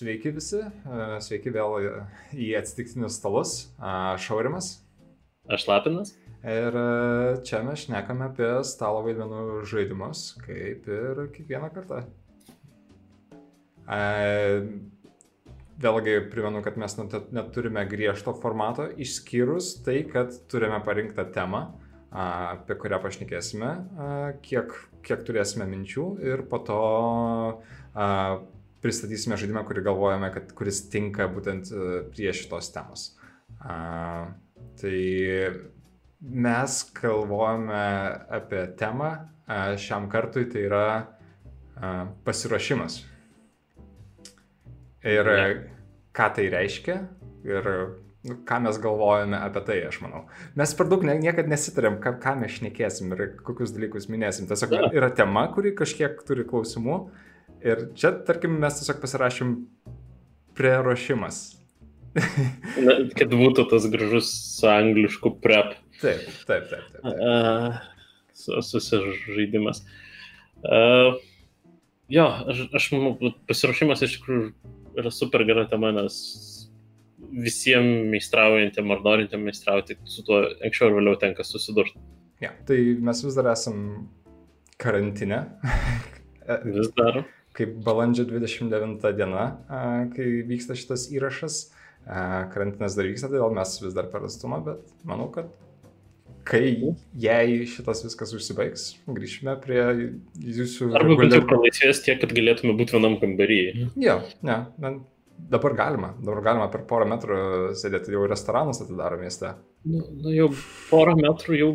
Sveiki visi, sveiki vėl į atsitiktinius stalus. Šaurimas. Aš Lapinas. Ir čia mes šnekame apie stalo vaidmenų žaidimus, kaip ir kiekvieną kartą. Vėlgi primenu, kad mes neturime griežto formato, išskyrus tai, kad turime parinktą temą, apie kurią pašnekėsime, kiek, kiek turėsime minčių ir po to pristatysime žaidimą, kurį galvojame, kad kuris tinka būtent e, prie šitos temos. A, tai mes galvojame apie temą a, šiam kartui, tai yra a, pasiruošimas. Ir ką tai reiškia ir nu, ką mes galvojame apie tai, aš manau. Mes per daug ne, niekad nesitarėm, ką, ką mes šnekėsim ir kokius dalykus minėsim. Tiesiog yra tema, kuri kažkiek turi klausimų Ir čia, tarkim, mes tiesiog pasirašym preruošimas. Na, kad būtų tas gražus su anglišku prep. Taip, taip, taip. taip, taip. Uh, susižaidimas. Uh, jo, aš, aš manau, pasiruošimas iš tikrųjų yra super gera tema, nes visiems meistraujantiem ar norintiem meistrauti su tuo anksčiau ar vėliau tenka susidurti. Ja, tai mes vis dar esam karantine. vis dar kaip balandžio 29 diena, kai vyksta šitas įrašas. Karantinas dar vyksta, todėl mes vis dar per atstumą, bet manau, kad kai, jei šitas viskas užsibaigs, grįšime prie jūsų... Arba bent jau pralaisvės tiek, kad galėtume būti vienam kambaryje. Jo, ne, ne, dabar galima, dabar galima per porą metrų sėdėti, jau restoranus atidaro mieste. Nu, nu jau porą metrų jau,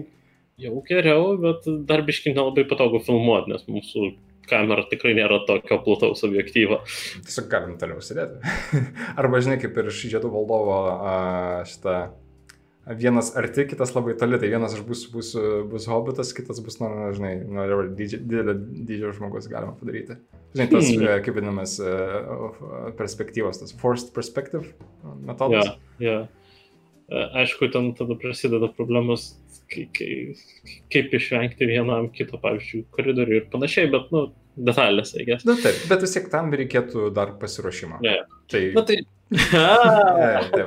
jau geriau, bet dar biškai nelabai patogu filmuoti, nes mūsų kamera tikrai nėra tokio plataus objektyvo. Tiesiog galim toliau sėdėti. Arba žinai, kaip ir žiedų valdovo šitą vienas arti, kitas labai toli, tai vienas aš bus, bus, bus hobitas, kitas bus, nu, žinai, nu, didelio dydžio žmogus galima padaryti. Žinai, tas, hmm. E, kaip vadinamas, e, perspektyvos, tas forced perspective metodas. Yeah, yeah. Aišku, ten tada prasideda problemas kaip išvengti vienam kito, pavyzdžiui, koridorių ir panašiai, bet, nu, detalės, eigės. Na taip, bet vis tiek tam reikėtų dar pasiruošimo. Ne. Tai... Na tai. ja, tai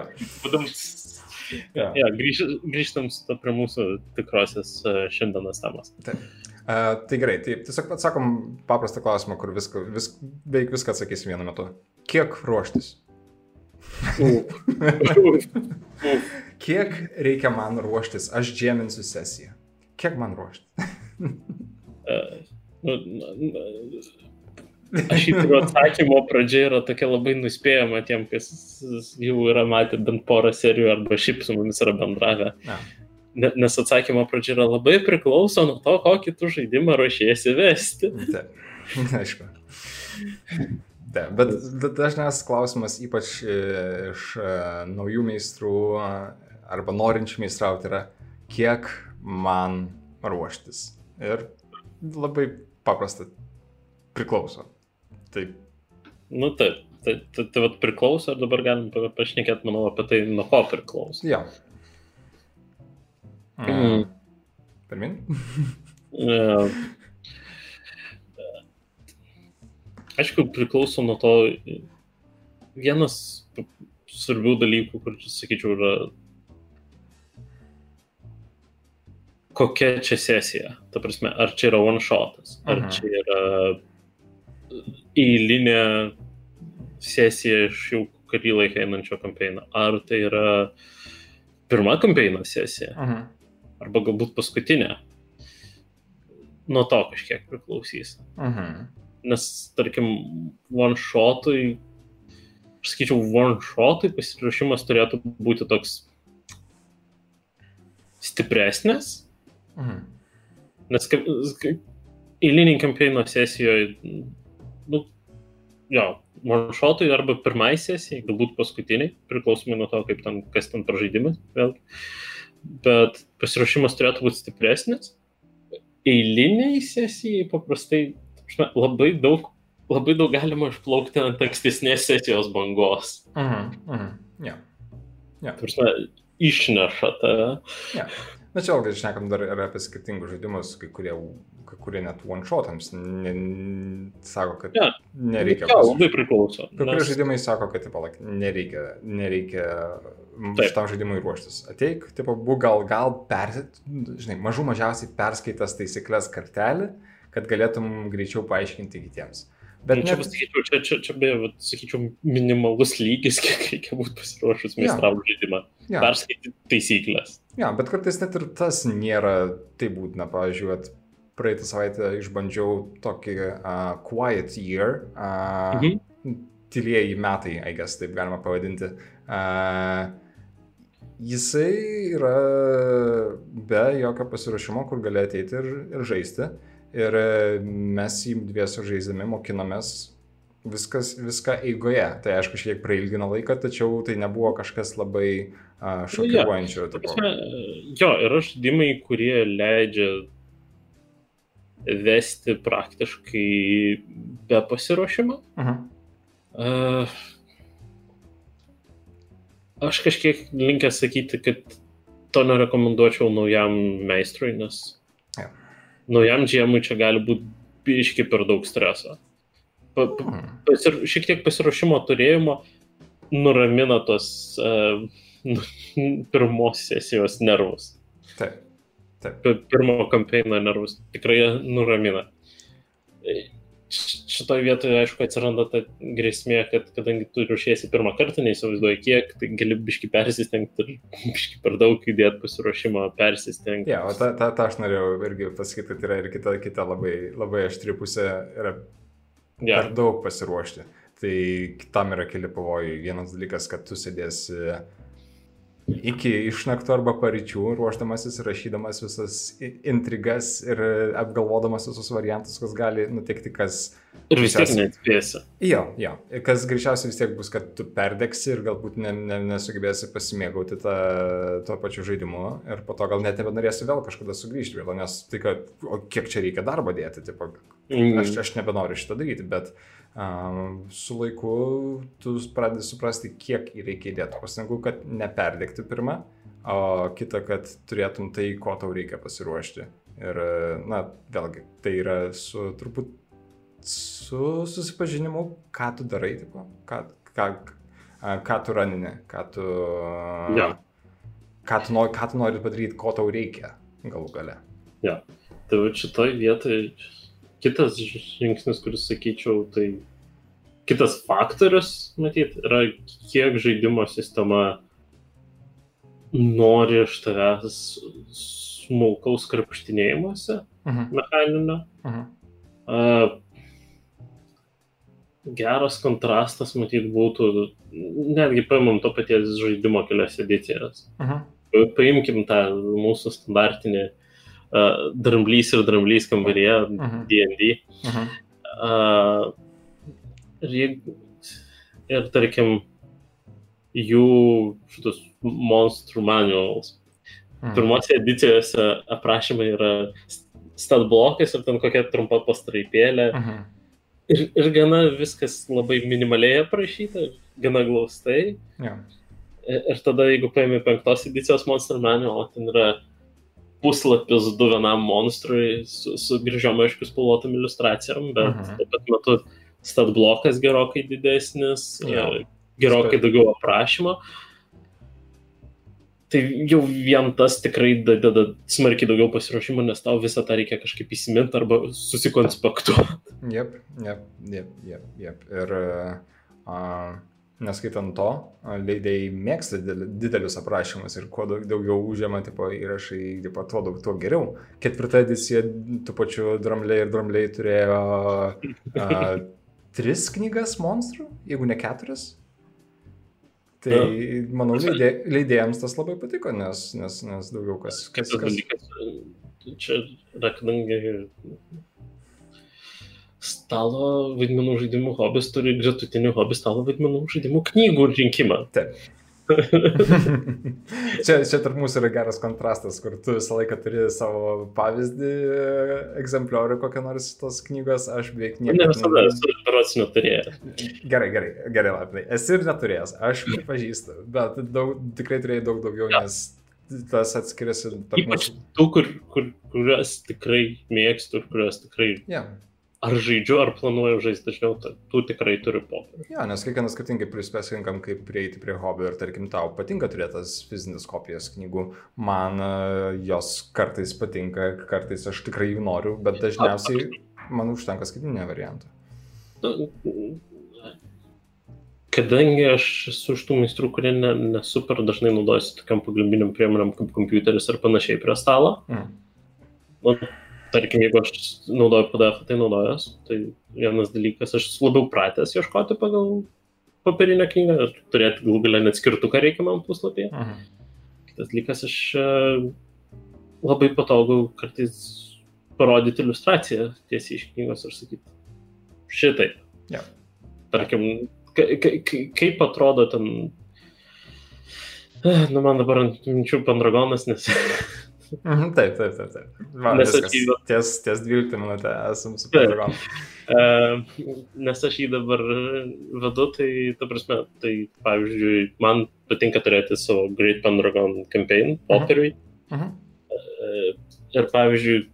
ja. ja, grįž, grįžtam prie mūsų tikrosios šiandienos temos. Taip. Uh, tai gerai, tai tiesiog atsakom paprastą klausimą, kur viską, vis, beveik viską atsakysim vienu metu. Kiek ruoštis? Kiek reikia man ruoštis? Aš džeminsiu sesiją. Kiek man ruoštis? uh, nu, nu, aš įtariu atsakymo pradžia yra tokia labai nuspėjama tiem, kas jau yra matę bent porą serijų arba šiaip su mumis yra bendravę. Ja. Nes atsakymo pradžia yra labai priklauso nuo to, kokį tu žaidimą ruošiesi vesti. Taip, aišku. Taip, bet dažnas klausimas, ypač iš e, naujų meistrų arba norinčių meistrauti, yra, kiek man ruoštis. Ir labai paprasta, priklauso. Taip. Nu taip, tai, tai, tai vat priklauso ir dabar galim pašnekėti, manau, apie tai, nuo ko priklauso. Jo. Mm. Mm. Pirmin? Aišku, priklauso nuo to. Vienas svarbių dalykų, kur, sakyčiau, yra kokia čia sesija. Ta prasme, ar čia yra one shotas, ar Aha. čia yra eilinė sesija iš jau kurį laiką einančio kampeino, ar tai yra pirma kampeino sesija, Aha. arba galbūt paskutinė. Nuo to kažkiek priklausys. Aha nes, tarkim, one shotui, aš sakyčiau, one shotui pasiruošimas turėtų būti toks stipresnis. Mhm. Nes kaip, eiliniai kampeino sesijoje, nu, jo, one shotui arba pirmai sesijai, galbūt paskutiniai, priklausomai nuo to, kaip ten, kas ten pražaidimas, vėlgi. Bet pasiruošimas turėtų būti stipresnis. Eiliniai sesijai paprastai labai daug, labai daug galima išplaukti ant ankstesnės sesijos bangos. Mhm, mhm, ja. Ja. Prasme, išneša tave. Ja. Na čia vėlgi šnekam dar ir apie skirtingus žaidimus, kai kurie kai kurie net one-shotams ne, sako, kad Ja. nereikia. Pas- labai priklauso. Kai kurie Nes, žaidimai sako, kad tipo, like, nereikia, nereikia Taip. šitam žaidimui ruoštis. Ateik, tipo, būk gal, gal persit, žinai, mažų mažiausiai perskaitas taisyklės kartelį, kad galėtum greičiau paaiškinti kitiems. Bet čia, net, pasakyčiau, čia, čia, čia beje, sakyčiau, minimalus lygis, kiek reikia būti pasiruošus meistravo žaidimą. ja, Perskaityti taisyklės. ja, bet kartais net ir tas nėra taip būtina. Pavyzdžiui, praeitą savaitę išbandžiau tokį uh, Quiet Year, uh, Mhm. tylieji metai, I guess, taip galima pavadinti. Uh, jisai yra be jokio pasiruošimo, kur gali ateiti ir, ir žaisti. Ir e, mes jį dviesiu žaisdami mokinomės viskas, viską eigoje. Tai aišku, šiek tiek prailgino laiką, tačiau tai nebuvo kažkas labai uh, šokiruojančio. Tipo. prasme, Jo, yra žaidimai, kurie leidžia vesti praktiškai be pasiruošimo. Mhm. Uh, aš kažkiek linkęs sakyti, kad to nerekomenduočiau naujam meistrui, nes. Naujam džiemui čia gali būti biški per daug streso. Pa, pa, Mhm. pasir, šiek tiek pasiruošimo turėjimo nuramina tos uh, pirmos sesijos nervus. Taip. Taip. Pi- Pirmo kampeino nervus tikrai nuramina. Šitoje vietoje, aišku, atsiranda ta grėsmė, kad kadangi tu ruošiesi pirmą kartą, neįsivaizduoji kiek, tai gali biški persistengti ir biški per daug įdėti pasiruošimo, persistengti. Ja, o tą, tą, tą aš norėjau irgi pasakyti, kad yra ir kita, kita labai, labai aštri pusė, yra Ja. per daug pasiruošti. Tai tam yra keli pavojai. Vienas dalykas, kad tu sėdėsi iki išnakto arba paryčių, ruoždamasis rašydamas visas intrigas ir apgalvodamas visus variantus, kas gali nutikti, kas... Ir vis tiek neatspėsi. Jo, jo. Kas greičiausiai vis tiek bus, kad tu perdegsi ir galbūt ne, ne, nesugebėsi pasimėgauti tą, tuo pačiu žaidimu ir po to gal net nebenorėsi vėl kažkada sugrįžti vėl, nes tai, kad, o kiek čia reikia darbo dėti, tipo, Mm. aš, aš nebenoriu šitą daryti, bet um, su laiku tu pradedi suprasti, kiek reikia įdėti pastangų, kad neperdegti pirmą, o kita, kad turėtum tai, ko tau reikia pasiruošti. Ir, na, vėlgi, tai yra su turbūt su susipažinimu, ką tu darai, tipo, ką, ką, ką tu ranini, ką tu, Jo. ką, tu nori, ką tu nori padaryti, ko tau reikia galų gale. Tai va šitoj vietoj kitas žingsnis, kuris sakyčiau, tai kitas faktorius, matyt, yra kiek žaidimo sistema nori iš tavęs smulkaus krapštinėjimuose Mhm. mechaninio. Mhm. Uh, geras kontrastas, matyt, būtų, netgi paimam to paties žaidimo kelias edicijas. Mhm. Paimkim tą mūsų standartinį uh, dramblys ir dramblys kambaryje Mhm. D&D. Mhm. Uh, ir, ir tarkim, jų šitus monstrų manuals. Mhm. Pirmose edicijose aprašymai yra stat blokas ir ten kokia trumpa pastraipėlė. Mhm. Ir, ir gana viskas labai minimaliai aprašyta, gana glaustai. Jo. Ir, ir tada, jeigu paėmė penktos edicijos Monster Manual, ten yra puslapis du vienam monstrui su, su grįžom aišku spalvotom iliustracijom, bet Mhm. tuo pat metu stat blokas gerokai didesnis, e, gerokai daugiau aprašymo. Tai jau vien tas tikrai dadeda smarkiai daugiau pasiruošimo, nes tau visą tą reikia kažkaip įsiminti arba susikonspektuoti. Jep, jep, jep, jep, jep. Ir uh, neskaitant to, a, leidėjai mėgsta didel- didelius aprašymus ir kuo daug, daugiau užėma tipo, įrašai, tipo, tuo, daug, tuo geriau. Ketvirta edicija tų pačių drambliai ir drambliai turėjo uh, tris knygas monstrų, jeigu ne keturias. Tai, manau, leidė, leidėjams tas labai patiko, nes, nes, nes daugiau kas... kas, kas... dalykas, čia kadangi stalo vaidmenų žaidimų hobis turi gretutinį hobį stalo vaidmenų žaidimų knygų rinkimą. Taip. čia, čia tarp mūsų yra geras kontrastas, kur tu visą laiką turi savo pavyzdį, egzempliorių kokią nors tos knygos, aš beveik Ne nieko. visada esu berots neturėjęs. Gerai, gerai, gerai, lapinai. Esi ir neturėjęs, aš pripažįstu, bet daug, tikrai turėjai daug daugiau, Jo. nes tas atskiriasi tarp Ypač mūsų. tų, kur, kur, kurias tikrai mėgstu ir kurias tikrai Ja. Ar žaidžiu, ar planuoju žaisti dažniau, tų tikrai turiu popierių. Jo, nes kiekvienas skirtingai prisipesirinkam, kaip prieiti prie hobio ir tarkim tau patinka turėti tas fizinis kopijas knygų, man e, jos kartais patinka, kartais aš tikrai jų noriu, bet dažniausiai man užtenka skaitinio varianto. Nu, Kadangi aš esu iš tų meistrų, kurie ne, nesuper dažnai naudojasi tokiam pagalbiniam priemonėm kaip kompiuteris ar panašiai prie stalo, Mm. nu, tarkim, jeigu aš naudoju PDF, tai naudojas, tai vienas dalykas, aš labiau pratęs ieškoti pagal popierinę knygą turėti galų galę net skirtuką reikiamam puslapyje. Mhm. Kitas dalykas, aš e, labai patogu kartais parodyti iliustraciją tiesiai iš knygos ir sakyti šitai. Jo. Tarkim, ka- ka- ka- kaip atrodo ten... Eh, Nu, man dabar ant minčių pandragonas, nes Mhm, Taip, taip, taip. taip. Va, Nes viskas. aš jį- Ties, ties 12 minutę esam su Taip. Pentagon. E, nes aš jį dabar vedu, tai, ta prasme, tai pavyzdžiui, man patinka turėti savo Great Pendragon campaign popieriui. Mhm. E, Ir pavyzdžiui,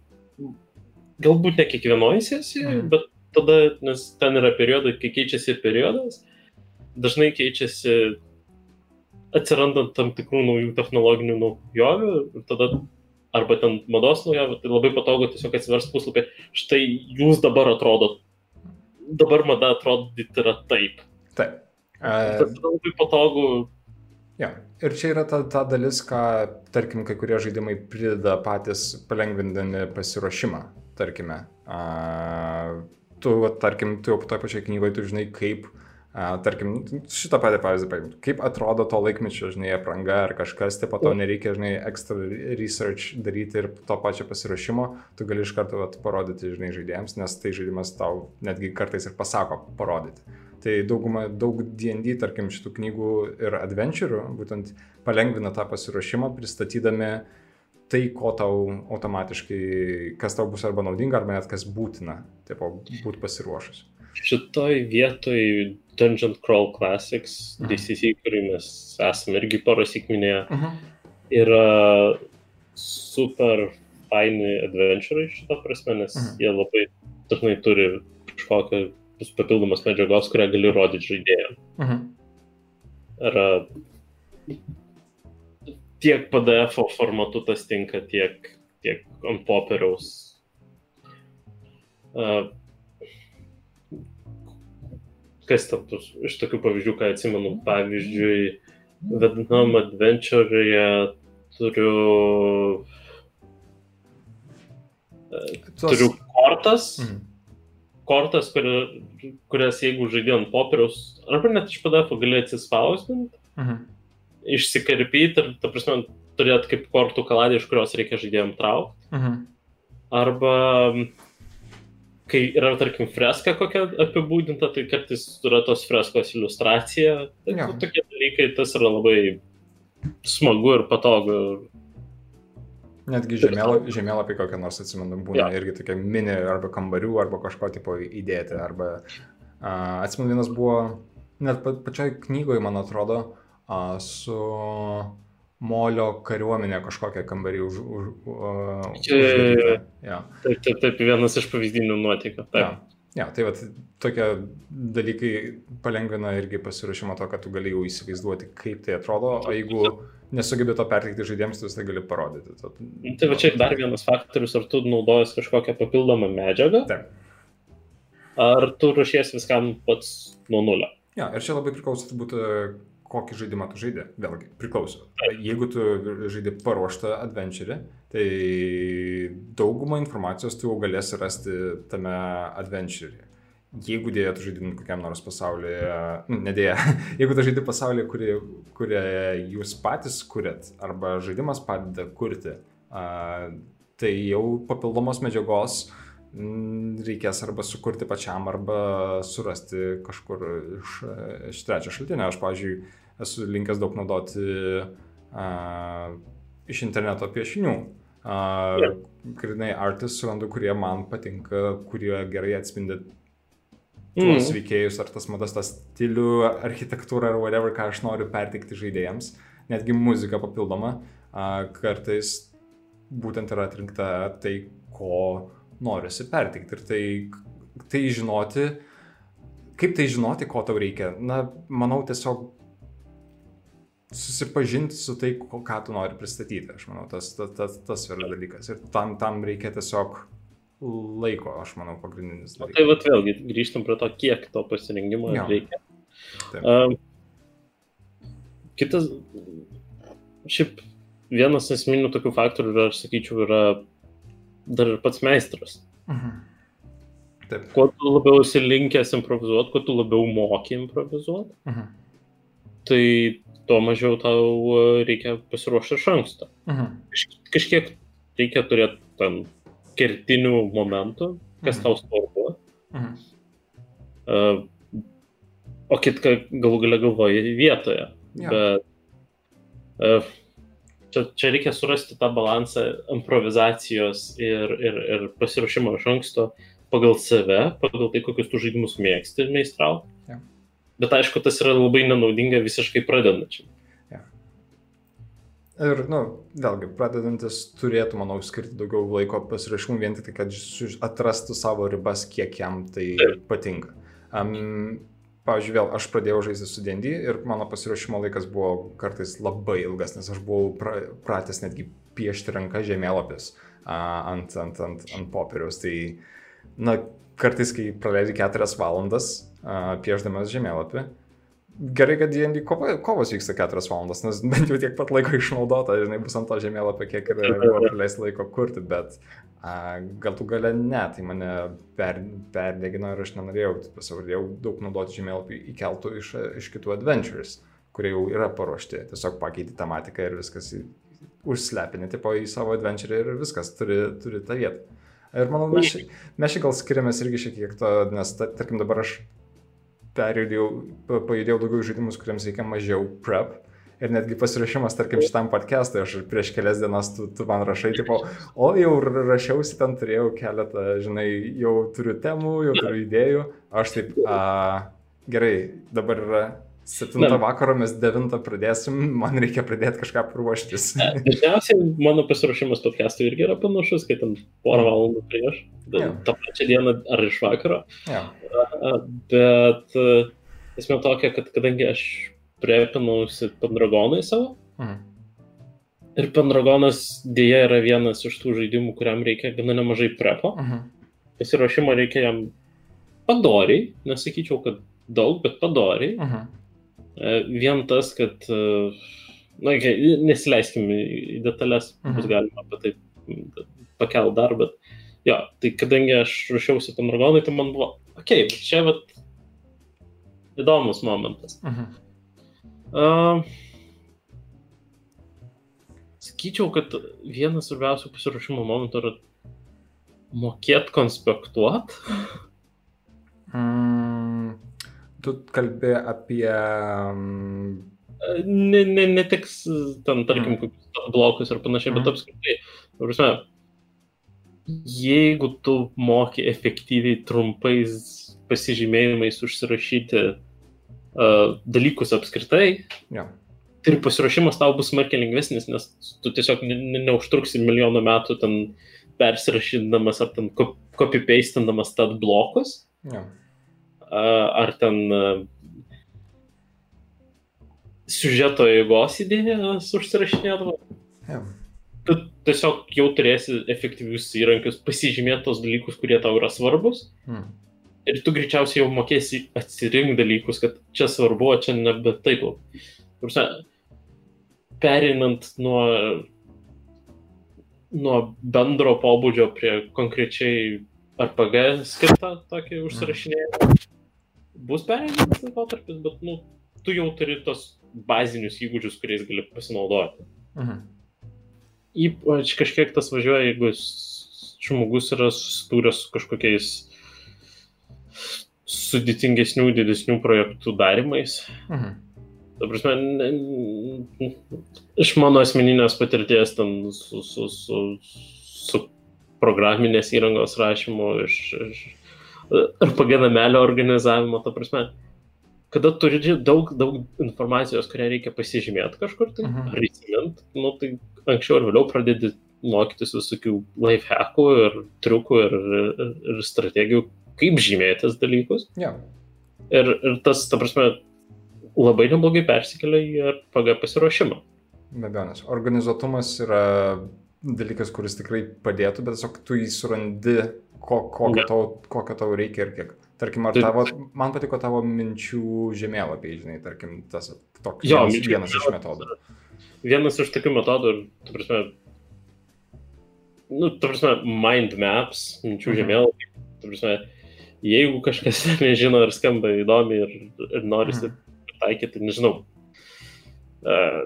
galbūt ne kiekvienoje sesijoje, Mhm. bet tada, nes ten yra periodai, kai keičiasi periodas, dažnai keičiasi atsirandant tam tikrų naujų technologinių naujovių ir tada arba ten mados naujovių, tai labai patogu tiesiog atsiversti puslapį, štai jūs dabar atrodot, dabar mada atrodyti yra taip. Taip. Tai E, labai patogu, Jo. Ir čia yra ta, ta dalis, ką, tarkim, kai kurie žaidimai prideda patys palengvindami pasiruošimą, tarkime. A, tu, tarkim, tu jau toje pačioje knygoje, tu žinai, kaip, a, tarkim, šitą patį pavyzdį, paimti, kaip atrodo to laikmečio, žinai, apranga ar kažkas, taip pat to nereikia, žinai, extra research daryti ir to pačio pasiruošimo, tu gali iš karto vat, parodyti, žinai, žaidėjams, nes tai žaidimas tau netgi kartais ir pasako parodyti. Tai dauguma, daug D&D, tarkim, šitų knygų ir adventurų būtent palengvina tą pasiruošimą, pristatydami tai, ko tau automatiškai, kas tau bus arba naudinga, arba net kas būtina, taip, būti pasiruošus. Šitoj vietoj Dungeon Crawl Classics, Mhm. DCC, kurį mes esame irgi porąsyk minėję, Mhm. yra super faini adventurai šitą prasme, nes Mhm. jie labai dažnai turi kažkokią papildomas medžiagos, kurią gali rodyti žaidėjams. Mhm. Yra tiek PDF formatu tas tinka, tiek, tiek ant popieriaus. Uh, kas tus, iš tokių pavyzdžių, ką atsimenu, pavyzdžiui, vadinam adventure'e turiu, Tuos- turiu kortas, Mhm. kortas, kuri, kurias jeigu žaidė ant popieriaus, arba net iš PDF gali atsispausdinti, Mhm. išsikarpyti ir, ta prasme, turėti kaip kortų kaladį, iš kurios reikia žaidėjim traukti. Mhm. Arba mm, kai yra, tarkim, freska kokia apibūdinta, tai kartais yra tos freskos iliustracija. Tai tu- tokie dalykai, tas yra labai smagu ir patogu. Netgi žemėlapį, žemėlapį kokią nors atsimenu, būna Jo. irgi tokie mini arba kambarių, arba kažko tipo įdėti. Arba, uh, atsimenu, vienas buvo, net pa, pačioj knygoje, man atrodo, uh, su Molio kariuomenė kažkokią kambarį už, už, jo, jo. uždaryta. Jo. Taip, taip, taip, vienas iš pavyzdinių nuotykių. Ja. Ja, tai vat, tokie dalykai palengvina irgi pasiruošimą to, kad tu gali jau įsivaizduoti, kaip tai atrodo, o jeigu nesugebi to perteikti žaidėjams, tu visą gali parodyti. Tad, Tai va čia dar vienas faktorius, ar tu naudojas kažkokią papildomą medžiagą, Taip. ar tu ruošies viskam pats nuo nulio. Ja, ir čia labai priklauso turbūt, e, kokį žaidimą tu žaidži. Vėlgi, priklauso. Jeigu tu žaidži paruoštą adventurį, tai daugumą informacijos tu jau galėsi rasti tame adventurį. Jeigu dėja tu žaidži kokiam nors pasaulyje, nu, nedėja, jeigu tu žaidži pasaulyje, kurį, kurį jūs patys kuriat, arba žaidimas padeda kurti, tai jau papildomos medžiagos mm, reikės arba sukurti pačiam, arba surasti kažkur iš, iš trečio šaltinio. Aš, pavyzdžiui, esu linkęs daug naudoti a, iš interneto piešinių. A, Jo. Grinai artis surandu, kurie man patinka, kurie gerai atspindi tuos Mm. veikėjus, ar tas madas, tą stilių, architektūrą ar whatever, ką aš noriu perteikti žaidėjams. Netgi muzika papildoma. a, kartais būtent yra atrinkta tai, ko norisi perteikti. Ir tai, tai žinoti, kaip tai žinoti, ko tau reikia. Na, manau, tiesiog susipažinti su tai, ką tu nori pristatyti. Aš manau, tas, tas, tas, tas yra dalykas. Ir tam, tam reikia tiesiog laiko, aš manau, pagrindinis dalykas. Tai vat vėlgi grįžtam prie to, kiek to pasirinkimo ja. reikia. Um, kitas, šiaip vienas esminių tokių faktorių, yra, aš sakyčiau, yra dar ir pats meistras. Mhm. Taip. Kuo tu labiau esi linkęs improvizuoti, kuo tu labiau moki improvizuoti, mhm. tai tuo mažiau tau reikia pasiruošti iš anksto. Mhm. Kaž, kažkiek reikia turėti tam kertinių momentų, kas mhm. tau svarbu. Mhm. Uh, o kitką galų gale galvoji vietoje. Ja. Bet uh, čia, čia reikia surasti tą balansą improvizacijos ir, ir, ir pasiruošimo iš anksto pagal save, pagal tai, kokius tu žaidimus mėgsti meistrauti. Bet aišku, tas yra labai nenaudinga visiškai pradedančiam. Ja. Ir, na, nu, vėlgi, pradedantis turėtų, manau, skirti daugiau laiko pasirašymui vien tik tai, kad atrastų savo ribas, kiek jam tai Taip. patinka. Um, pavyzdžiui, vėl aš pradėjau žaisti su D&D ir mano pasiruošimo laikas buvo kartais labai ilgas, nes aš buvau pra, pratęs netgi piešti ranką žemėlapis uh, ant, ant, ant, ant popieriaus. Tai, na, kartais, kai praleidži keturias valandas piešdamas žemėlapį, Gerai, kad D&D kovos vyksta 4 valandas, nes bent jau tiek pat laiko išnaudota, žinai, bus ant to žemėlapio, kiek ir buvo praleisti laiko kurti, bet a, gal tu gale ne, tai mane per, perdegino ir aš nenorėjau, pasavardėjau daug naudoti žemėlapį įkeltų iš, iš kitų adventures, kurie jau yra paruošti, tiesiog pakeiti tematiką ir viskas užslepini, tipo į savo adventure ir viskas turi, turi tą vietą. Ir manau, mes, mes čia gal skiriamės irgi šiek tiek to, nes, ta, tarkim, dabar aš perjudėjau, pajudėjau daugiau žaidimus, kuriems reikia mažiau prep. Ir netgi pasirašymas, tarkim, šitam podcast'ui, aš prieš kelias dienas tu, tu man rašai, tipo, o jau rašiausi, ten turėjau keletą, žinai, jau turiu temų, jau turiu idėjų. Aš taip, a, gerai, dabar yra 7 vakaro, mes 9 pradėsim, man reikia pradėti kažką ruoštis. Dažniausiai mano pasiruošimas podcast'ui irgi yra panašus, kai tam porą valandų prieš, yeah. tą pačią dieną ar iš vakaro. Yeah. Bet e, esmė tokia, kad kadangi aš priepinausi Pendragonai savo, mhm. ir Pendragonas dėja yra vienas iš tų žaidimų, kuriam reikia gana nemažai prepo, mhm. pasiruošimo reikia jam padoriai, nesakyčiau, kad daug, bet padoriai. Mhm. E, vien tas, kad, e, na, okay, nesileiskime į detalės, mhm. bus galima apie tai pakelt dar, bet jo, tai kadangi aš ruošiausi Pendragonai, tai man buvo okei, okay, čia vat įdomus momentas. -huh. uh, sakyčiau, kad vienas svarbiausių pasiruošimo momentų yra mokėt konspektuot. Mm, tu kalbė apie... Ne, ne, ne tik ten, tarkim, mm. blokus ir panašiai, mm. bet apskritai, prasme, jeigu tu moki efektyviai trumpais pasižymėjimais užsirašyti uh, dalykus apskritai, ja. tai ir pasiruošimas tau bus smarkiai lengvesnis, nes tu tiesiog ne, ne, neužtruksi milijoną metų ten persirašydamas ar ten copy-pastindamas tad blokus. Ja. Ar ten siužeto eigos idėjas užsirašinėdavo. Ja tu tiesiog jau turėsi efektyvius įrankius pasižymėti tos dalykus, kurie tau yra svarbus. Hmm. Ir tu greičiausiai jau mokėsi atsirinkti dalykus, kad čia svarbu, o čia nebe taip. Perinant nuo, nuo bendro pobūdžio prie konkrečiai RPG skirtą tokį hmm. užsirašinėjimą, bus perėjimas laikotarpis, bet nu, tu jau turi tos bazinius įgūdžius, kuriais gali pasinaudoti. Mhm ypač kažkiek tas važiuoja, jeigu žmogus yra susidūręs su kažkokiais sudėtingesnių, didesnių projektų darimais. Mhm. Ta prasme, ne, iš mano asmeninės patirties ten su, su, su, su programinės įrangos rašymu, iš, iš RPG namelio organizavimo, ta prasme, kada turi daug, daug informacijos, kurią reikia pasižymėti kažkur, tai, mhm. ar įsimint, nu, tai anksčiau ir vėliau pradedi mokytis visokių life hackų ir triukų ir, ir, ir strategijų, kaip žymėtis dalykus. Yeah. Ir, ir tas, ta prasme, labai neblogai persikelia į RPG pasiruošimą. Be abejo, nes organizuotumas yra dalykas, kuris tikrai padėtų, bet tiesiog tu jį surandi, ko, kokio, Ne. tau, kokio tau reikia ir kiek. Tarkim, ar Tai- tavo, man patiko tavo minčių žemėlapiai, žinai, tarkim, tas toks Jo, vienas, vienas iš metodų. Vienas iš tokių metodų, ta prasme, nu, ta prasme, mind maps, minčių Mhm. žemėlapiai, ta prasme, jeigu kažkas nežino ir skamba įdomi ir, ir norisi Mhm. taikyti, nežinau. Uh,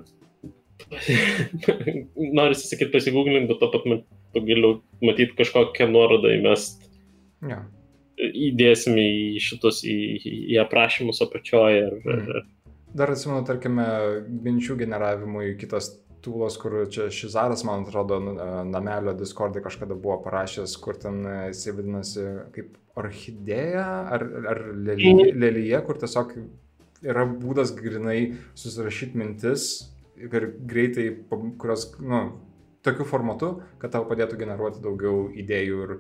norisi sakyti pasigūglinti, bet to pat metu galiu matyti kažkokią nuorodą įmest Ja. įdėsim į šitus, į, į aprašymus apačioje. Ir, ir, Dar atsimenu, tarkime, minčių generavimui kitas tūlas, kur čia Šizaras, man atrodo, namelio Discord'e kažkada buvo parašęs, kur ten jisai vadinasi kaip orchidėja ar, ar lelyje, lelyje, kur tiesiog yra būdas grinai susirašyti mintis greitai, kurios, nu, tokiu formatu, kad tau padėtų generuoti daugiau idėjų ir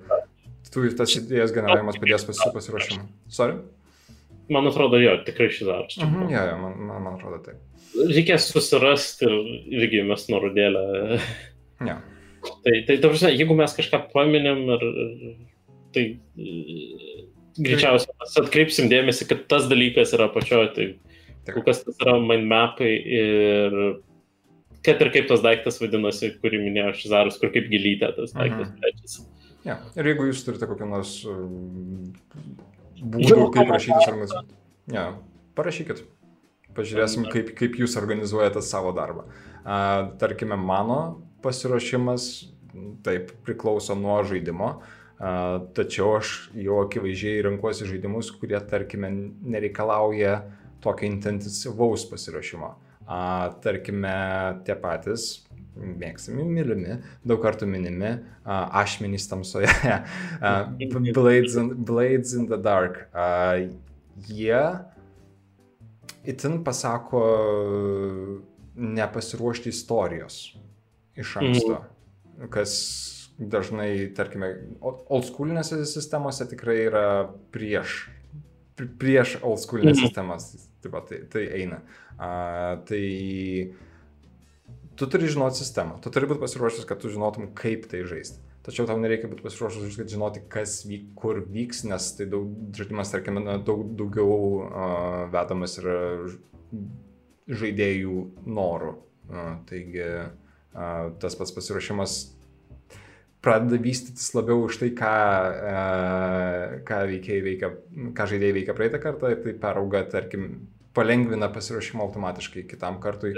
tu tas idėjas generavimas padės pasi pasiruošimui. Sorry? man atrodo, jo, tikrai šis aras. Mhm, ja, ja, man, man, man atrodo taip. reikės susirasti ir irgi mes nurodėlę. Ja. tai, tai, ta prasme, jeigu mes kažką paminėm, ir, tai e, greičiausiai mes atkreipsim dėmesį, kad tas dalykas yra pačioje, tai kol kas tas yra mind mapai ir kad ir kaip tas daiktas vadinasi, kurį minėjo Šizarus, kur kaip gilytė tas daiktas Mhm. plečiasi. Ja. Ir jeigu jūs turite kokią nors um, būdų, kaip rašyti organizuoti, ja, parašykit. Pažiūrėsim, kaip, kaip jūs organizuojate savo darbą. A, tarkime, mano pasiruošimas taip priklauso nuo žaidimo, a, tačiau aš jau akivaizdžiai renkuosi žaidimus, kurie, tarkime, nereikalauja tokio intensyvaus pasiruošimo. A, tarkime, tie patys mėgstami, mylimi, daug kartų minimi, uh, ašmenys tamsoje, uh, Blades, in, Blades in the Dark. Uh, jie itin pasako nepasiruošti istorijos iš anksto, kas dažnai, tarkime, oldschoolinėse sistemose tikrai yra prieš, pri- prieš oldschoolinės Mhm. sistemas, taip pat tai, tai eina. Uh, tai tu turi žinoti sistemą, tu turi būti pasiruošęs, kad tu žinotum, kaip tai žaisti. Tačiau tau nereikia būti pasiruošęs, kad žinoti, kas vyk, kur vyks, nes tai daug, žaidimas, tarkime, daug daugiau uh, vedamas yra žaidėjų norų. Uh, taigi uh, tas pats pasiruošimas pradeda vystytis labiau už tai, ką, uh, ką, veikia, ką žaidėjai veikia praeitą kartą, ir tai perauga, tarkim, palengvina pasiruošimą automatiškai kitam kartui,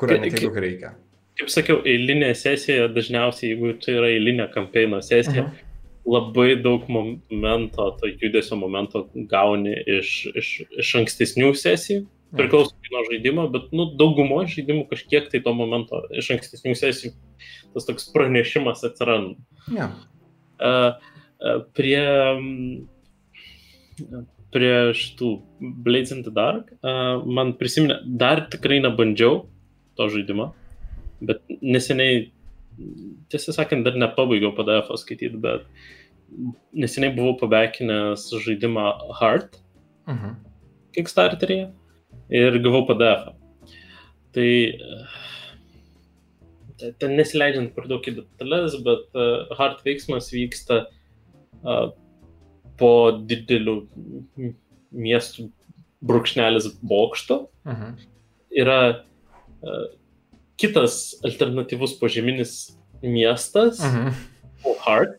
kurio Kai- net kai- jeigu reikia. Kaip sakiau, eilinė sesija dažniausiai, jeigu tai yra eilinė kampeino sesija, Mhm. labai daug momento, to judesio momento gauni iš, iš, iš ankstesnių sesijų, priklausomai nuo žaidimo, bet nu, daugumo žaidimų kažkiek tai to momento iš ankstesnių sesijų tas toks pranešimas atsiranda. Ne. Uh, uh, prie, mm, prie šitų Blades in the Dark uh, man prisiminė, dar tikrai nebandžiau to žaidimo, bet neseniai, tiesą sakant, dar nepabaigiau PDF skaityti, bet neseniai buvau pabekinęs žaidimą Heart Mhm. Kickstarteryje ir gavau PDF. -ą. Tai e, ten nesileidžiant per daug į detalės, bet uh, hard veiksmas vyksta uh, po didelių miestų brūkšnelis bokšto. Mhm. Yra uh, kitas alternatyvus požeminis miestas, Mhm. Hard,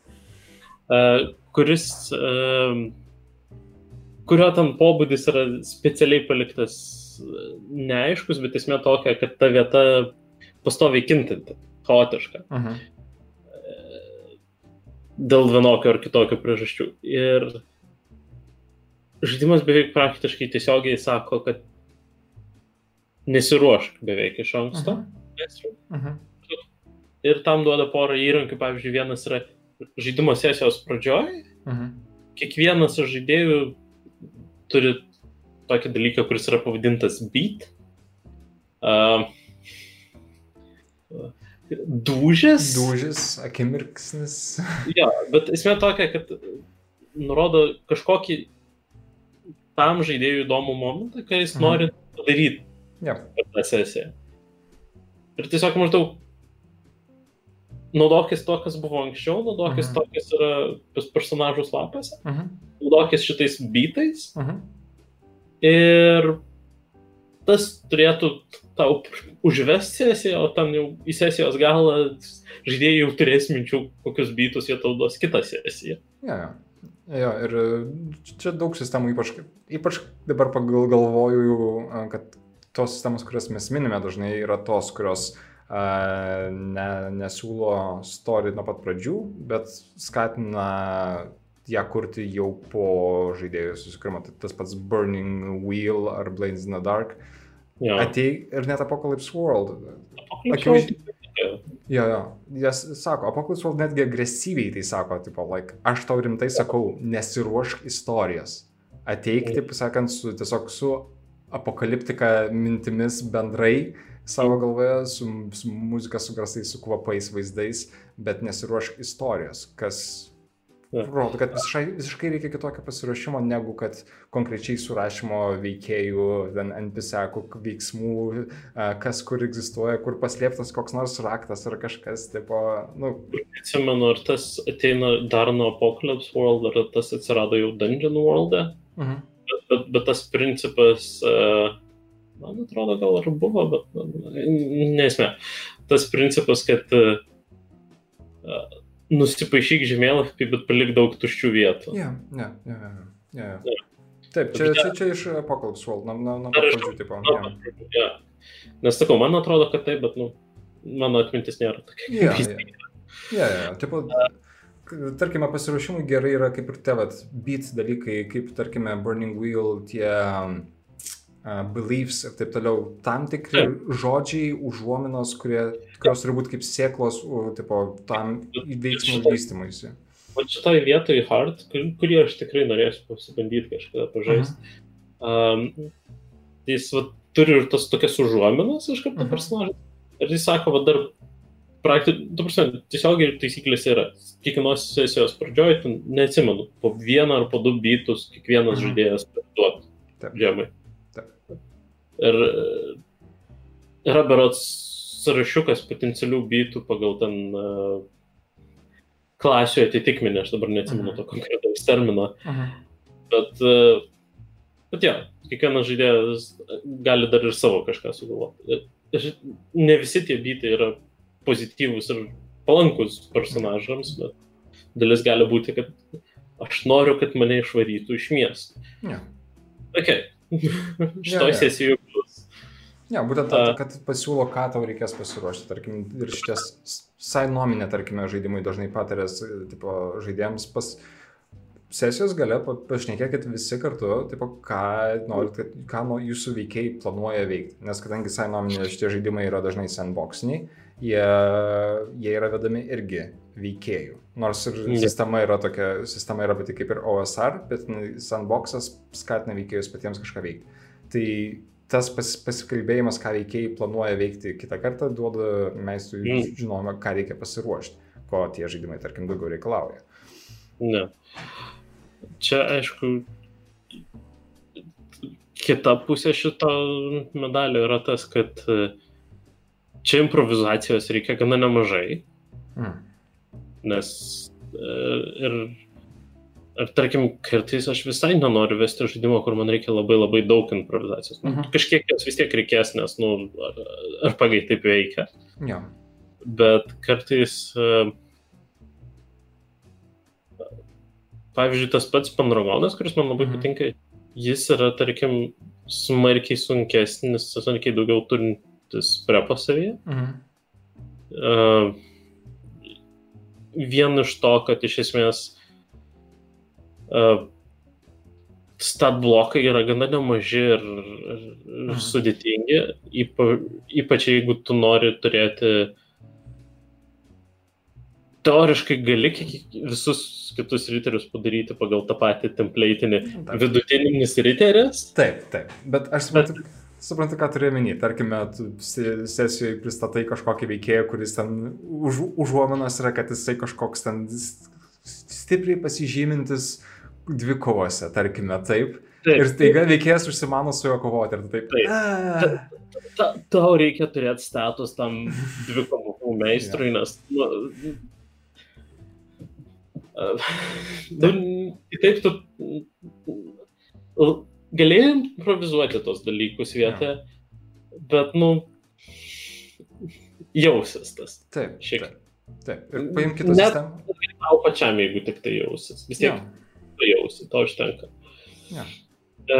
uh, kuris, uh, kurio ten pobūdis yra specialiai paliktas uh, neaiškus, bet esmė tokia, kad ta vieta pastoviai kintanti, chaotiška, Mhm. dėl vienokio ar kitokio priežasčių. Ir žaidimas beveik praktiškai tiesiogiai sako, kad nesiruošk beveik iš anksto. Mhm. Mhm. Ir tam duoda porą įrankių, pavyzdžiui, vienas yra žaidimo sesijos pradžioje, Mhm. kiekvienas iš žaidėjų turi tokį dalyką, kuris yra pavadintas beat. Uh, dūžis. Dūžis, akimirksnis. Jo, bet esmė tokia, kad nurodo kažkokį tam žaidėjui įdomų momentą, kai jis Mhm. nori padaryti Ja. per tą sesiją. Ir tiesiog maždaug naudokis to, kas buvo anksčiau, naudokis Mhm. to, kas yra pas personažų slapėse, Mhm. naudokis šitais bytais Mhm. ir tas turėtų tau užvesti sesiją, o tam jau į sesijos galą žaidėjai jau turės minčių, kokius bytus jie tau duos kitą sesiją. Ja, ja. Jo, ir e, čia daug sistemų, ypač, ypač dabar pagalvoju, e, kad tos sistemos, kurias mes minime, dažnai yra tos, kurios uh, ne, nesiūlo story nuo pat pradžių, bet skatina ją kurti jau po žaidėjų susikūrimo. Tai tas pats Burning Wheel ar Blades in the Dark. Jo. Atei ir net Apocalypse World. Apocalypse akivaizdžiai- Jo, jo, jas sako, Apocalypse World netgi agresyviai tai sako, tipo, like, aš tau rimtai sakau, nesiruošk istorijos. Ateik, taip sakant, su, tiesiog su apokaliptika mintimis bendrai savo galvoje, su, su muzika, su garsais, su kvapais, vaizdais, bet nesiruošk istorijos, kas. Rodo, kad visiškai, visiškai reikia kitokio pasiruošimo, negu kad konkrečiai surašymo veikėjų, NPC-kų veiksmų, kas kur egzistuoja, kur paslėptas koks nors raktas ar kažkas, tipo, nu, Atsimenu, ar tas ateina dar nuo Apocalypse World, ar tas atsirado jau Dungeon World, e? mhm. bet, bet, bet tas principas, uh, man atrodo, gal ir buvo, bet nu, nesmė. Tas principas, kad uh, nusipaišyk žemėlapį, bet palik daug tuščių vietų. Ne, ne, ne. Taip, čia, čia, čia iš Apocalypse World, nuo Ar iš- pradžių, tipo, Na, ja. ja. Nes sakau, man atrodo, kad taip, bet nu, mano atmintis nėra tokia. Kaip ja. Ja, ja, tipo, tarkime, pasiruošimui gerai yra kaip ir te, vat, beat dalykai, kaip, tarkime, Burning Wheel, tie um, beliefs ir taip toliau, tam tikri žodžiai, užuominos, kurie, kurios turi būti kaip sėklos, tipo, tam veiksmų vystimuisi. O šitoje vietoje hard, kur- kurį aš tikrai norėsiu pasibandyti kažkada pažaisti. Um, jis va, turi ir tas tokias užuominas iš karto Mhm. personažas. Ir jis sako, va dar praktiškai, prasme, tiesiogiai taisyklės yra. Kiekvienos sesijos pradžioje, neatsimenu, po vieną ar po du bytus kiekvienas Mhm. žaidėjas duot Taip. žemai. Ir e, yra berots sąrašiukas potencialių bytų pagal ten uh, klasių atitikmenį, aš dabar neatsimenu Mhm. to konkretaus termino. Mhm. Bet, e, bet jo, kiekvienas žaidėjas gali dar ir savo kažką sugalvoti. Ne visi tie bytai yra pozityvūs ir palankus personažams, bet dalis gali būti, kad aš noriu, kad mane išvarytų iš miesto. Ja. Ok. Ja, Šitoj ja. sesijoje Ne, būtent A. ta, kad pasiūlo, ką tau reikės pasiruošti. Tarkim, ir šitas sainominė, tarkime, žaidimui dažnai patarės tipo, žaidėjams pas sesijos gale pa- pašnekėkit visi kartu, tipo, ką, norit, kad, ką no, jūsų veikėjai planuoja veikti. Nes kadangi sainominė šitie žaidimai yra dažnai sandboxiniai, jie, jie yra vedami irgi veikėjų. Nors ir sistema yra tokia, sistema yra pati kaip ir OSR, bet sandboxas skatina veikėjus patiems kažką veikti. Tai tas pas, pasikalbėjimas, ką veikėjai planuoja veikti kitą kartą, duoda meistrui Mm. žinojimą, ką reikia pasiruošti, ko tie žaidimai, tarkim, daugiau reikalauja. Ne. Čia, aišku, kita pusė šito medalio yra tas, kad e, čia improvizacijos reikia gana nemažai, Mm. nes e, ir, ir tarkim, kartais aš visai nenoriu vesti žaidimo, kur man reikia labai labai daug improvizacijos. Mhm. Kažkiek jos vis tiek reikės, nes, nu, ar, ar pagai taip veikia. Jo. bet kartais, e, pavyzdžiui, tas pats Pandragonas, kuris man labai Mhm. patinka, jis yra, tarkim, smarkiai sunkesnis, smarkiai daugiau turintis prepo savyje. Mhm. Uh, vien iš to, kad iš esmės uh, stat blokai yra gana nemaži ir, ir, ir Mhm. sudėtingi, ypa, ypač jeigu tu nori turėti teoriškai gali visus kitus riterius padaryti pagal tą patį templatinį vidutininis riteris. Taip, taip. Bet aš suprantu, suprantu, ką turiu menį. Tarkime, sesijoje pristatai kažkokį veikėją, kuris ten už, užuominas yra, kad jisai kažkoks ten stipriai pasižymintis dvikovose, tarkime, taip. Taip, Ir staiga veikėjas užsimano su juo kovoti ir taip. Taip. "A." ta, tau reikia turėti status tam dvikovų meistrui, nes... Nu, nu, kitaip tu galėjai improvizuoti tos dalykus vietoje, bet, nu, jausis tas. Taip. Šiek- Taip. Taip. Ir paimk kitą Net- sistemą. Tau pačiam, jeigu tik tai jausis. Vis tiek Jo. Tu jausi, to užtenka. Jo. E,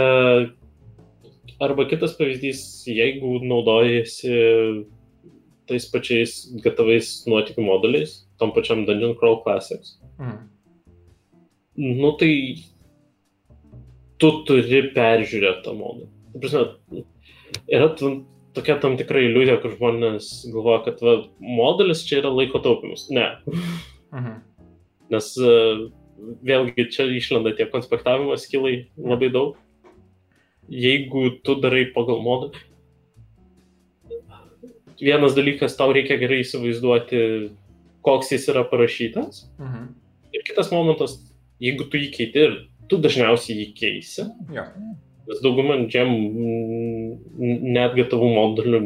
arba kitas pavyzdys, jeigu naudojasi tais pačiais gatavais nuotikių modeliais, tom pačiam Dungeon Crawl Classics, Mhm. nu tai tu turi peržiūrėti tą. Ta prasme, yra tokia tam tikra iliuzija, kur žmonės galvoja, kad va, modelis čia yra laiko taupimas. Ne, Mhm. nes e, vėlgi čia išlenda tie konspektavimo skilai labai daug. Jeigu tu darai pagal modelį, vienas dalykas, tau reikia gerai įsivaizduoti, koks jis yra parašytas. Mhm. Ir kitas momentas, jeigu tu jį keiti tu dažniausiai jį keisi, Jo. nes dauguma džem netgi tavo modelių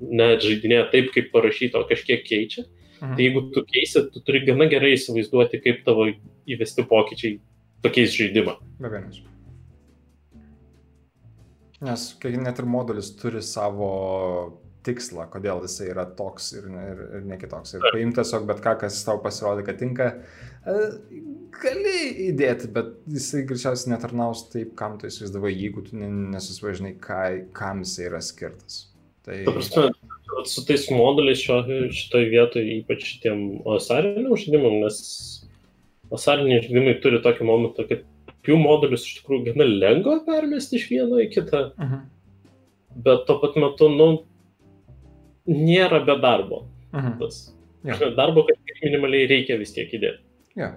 net žaidinėja taip, kaip parašyta, o kažkiek keičia. Mhm. Tai jeigu tu keisi, tu turi gana gerai įsivaizduoti, kaip tavo įvesti pokyčiai pakeis žaidimą. Be abejonės. Nes kai net ir modulis turi savo tikslą, kodėl jisai yra toks ir, ne- ir, ir ne kitoks. Ir paimti tiesiog bet ką, kas tau pasirodė, kad tinka, e, gali įdėti, bet jisai greičiausiai netarnaus taip, kam tu įsivaizdavai, jeigu tu ne- nesusivažinai, kam jisai yra skirtas. Tai... Ta prasme, su tais modeliais šio, šitoje vietoje, ypač šitiem osariniam žaidimam, nes osariniai žaidimai turi tokį momentą, kad jų modelius iš tikrųjų gana lengva permesti iš vieno į kitą, Mhm. bet tuo pat metu, nu, nėra be darbo. Mhm. Tas. Jo. Darbo kažkiek minimaliai reikia vis tiek įdėti. Jo.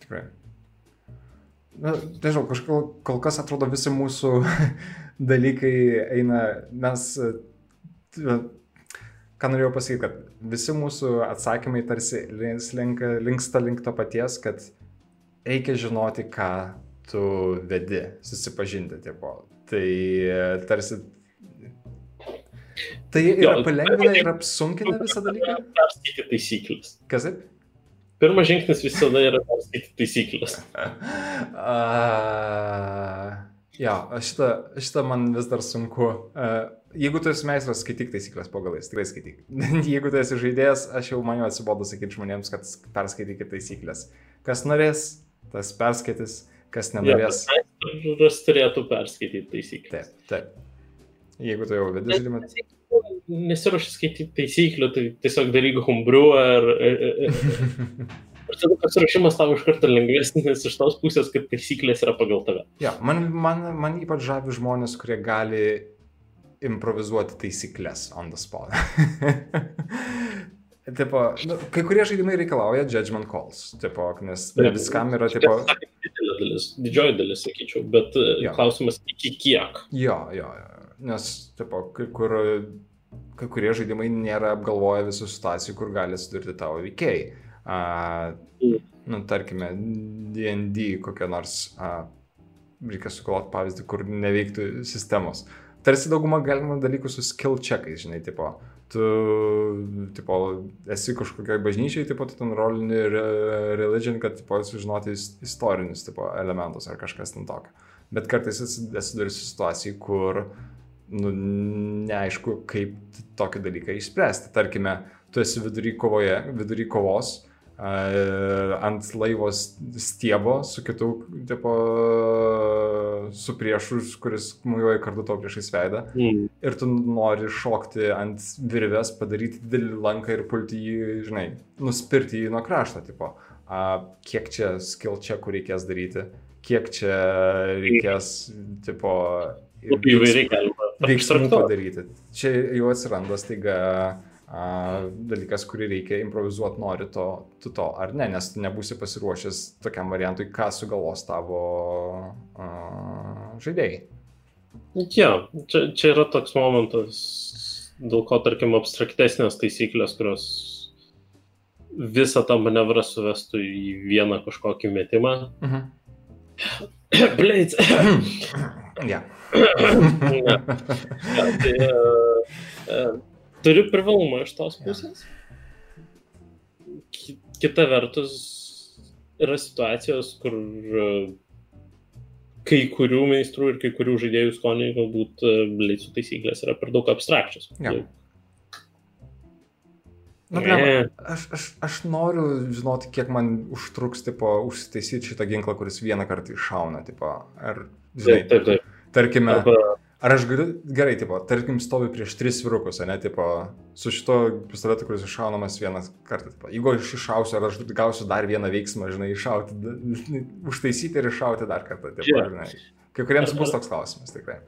Tikrai. Na, nežinau, kažkol kol kas atrodo visi mūsų dalykai eina, mes, ką norėjau pasakyti, kad visi mūsų atsakymai tarsi link, linksta link to paties, kad reikia žinoti, ką tu vedi, susipažinti, tipo. Tai e, tarsi. Tai yra Jo, palengvina ir apsunkina visą dalyką. Perskaityti taisyklės. Kas taip? Pirmas žingsnis visada yra perskaityti taisyklės. Uh, jo, šitą, šitą man vis dar sunku. Uh, jeigu tu esi meistras, skaityk taisyklės po galais, tikrai skaityk. jeigu tu esi žaidėjas, aš jau man jau atsibodu sakyti žmonėms, kad perskaitykite taisyklės. Kas norės, tas perskaitys, kas nenorės. Ras turėtų perskaityti taisyklės. Taip, taip. Jeigu tu jau vedi žaidimą. Nesiuoši skaityti taisyklių, tai tiesiog daryk humbrių ar... Ir tada pasiruošimas tavo iš karto lengvesnis iš tos pusės, kad taisyklės yra pagal tave. Jo, man, man, man ypač žavi žmonės, kurie gali improvizuoti taisyklės on the spot. tipo, nu, kai kurie žaidimai reikalauja judgment calls, tipo, nes ne viskam yra, tipo, Didelė dalis, didžioji dalis, sakyčiau, bet jo. klausimas iki kiek. jo, jo, jo, nes, tipo, kai, kur, kai kurie žaidimai nėra apgalvoję visų situacijų, kur gali sudurti tavo veikėjai. Uh, nu, tarkime, D&D kokią nors, uh, reikia sugalvoti pavyzdį, kur neveiktų sistemos. Tarsi dauguma galima dalykų su skill checkais, žinai, tipo, tu, tipo, esi kažkokiai bažnyčiai, tipo, tu ten rolini re, religion, kad, tipo, sužinoti is- istorinius, tipo, elementus ar kažkas ten tokio. Bet kartais atsiduri situacijai, kur, nu, neaišku, kaip tokį dalyką išspręsti. Tarkime, tu esi vidury kovoje, vidury kovos, uh, ant laivos stiebo su kitu, tipo, su priešu, kuris mujuoja kartu to priešais veidą. Mm. Ir tu nori šokti ant virvės, padaryti didelį lanką ir pulti jį, žinai, nuspirti jį nuo krašto, tipo. A, kiek čia skill checkų reikės daryti, kiek čia reikės, tipo, įvairiai galima. Veiksmų padaryti. Čia jau atsiranda staiga a, dalykas, kurį reikia improvizuoti, nori to, tu to ar ne, nes tu nebūsi pasiruošęs tokiam variantui, ką sugalvos tavo a, žaidėjai. Ja, čia, čia yra toks momentas, dėl ko, tarkim, abstraktesnės taisyklės, kurios visą tą manevrą suvestų į vieną kažkokį metimą. Mhm. Blades. ja. ja. ja tai, uh, uh, turi privalumą iš tos pusės. Kita vertus, yra situacijos, kur uh, kai kurių meistrų ir kai kurių žaidėjų skoniai galbūt Blades taisyklės yra per daug abstrakčios. Ja. Nu, blema, aš, aš, aš noriu žinoti, kiek man užtruks, tipo, užsitaisyti šitą ginklą, kuris vieną kartą iššauna, tipo, ar, žinai, taip, taip, taip. tarkime, Arba... ar aš galiu, gerai, tipo, tarkim, stovi prieš tris virukus, ne, tipo, su šito pistoletu, kuris iššaunamas vieną kartą, tipo, jeigu aš iššausiu, ar aš gausiu dar vieną veiksmą, žinai, iššauti, užtaisyti ir iššauti dar kartą, tipo, yeah. žinai. Kai kuriems bus toks klausimas, tikrai.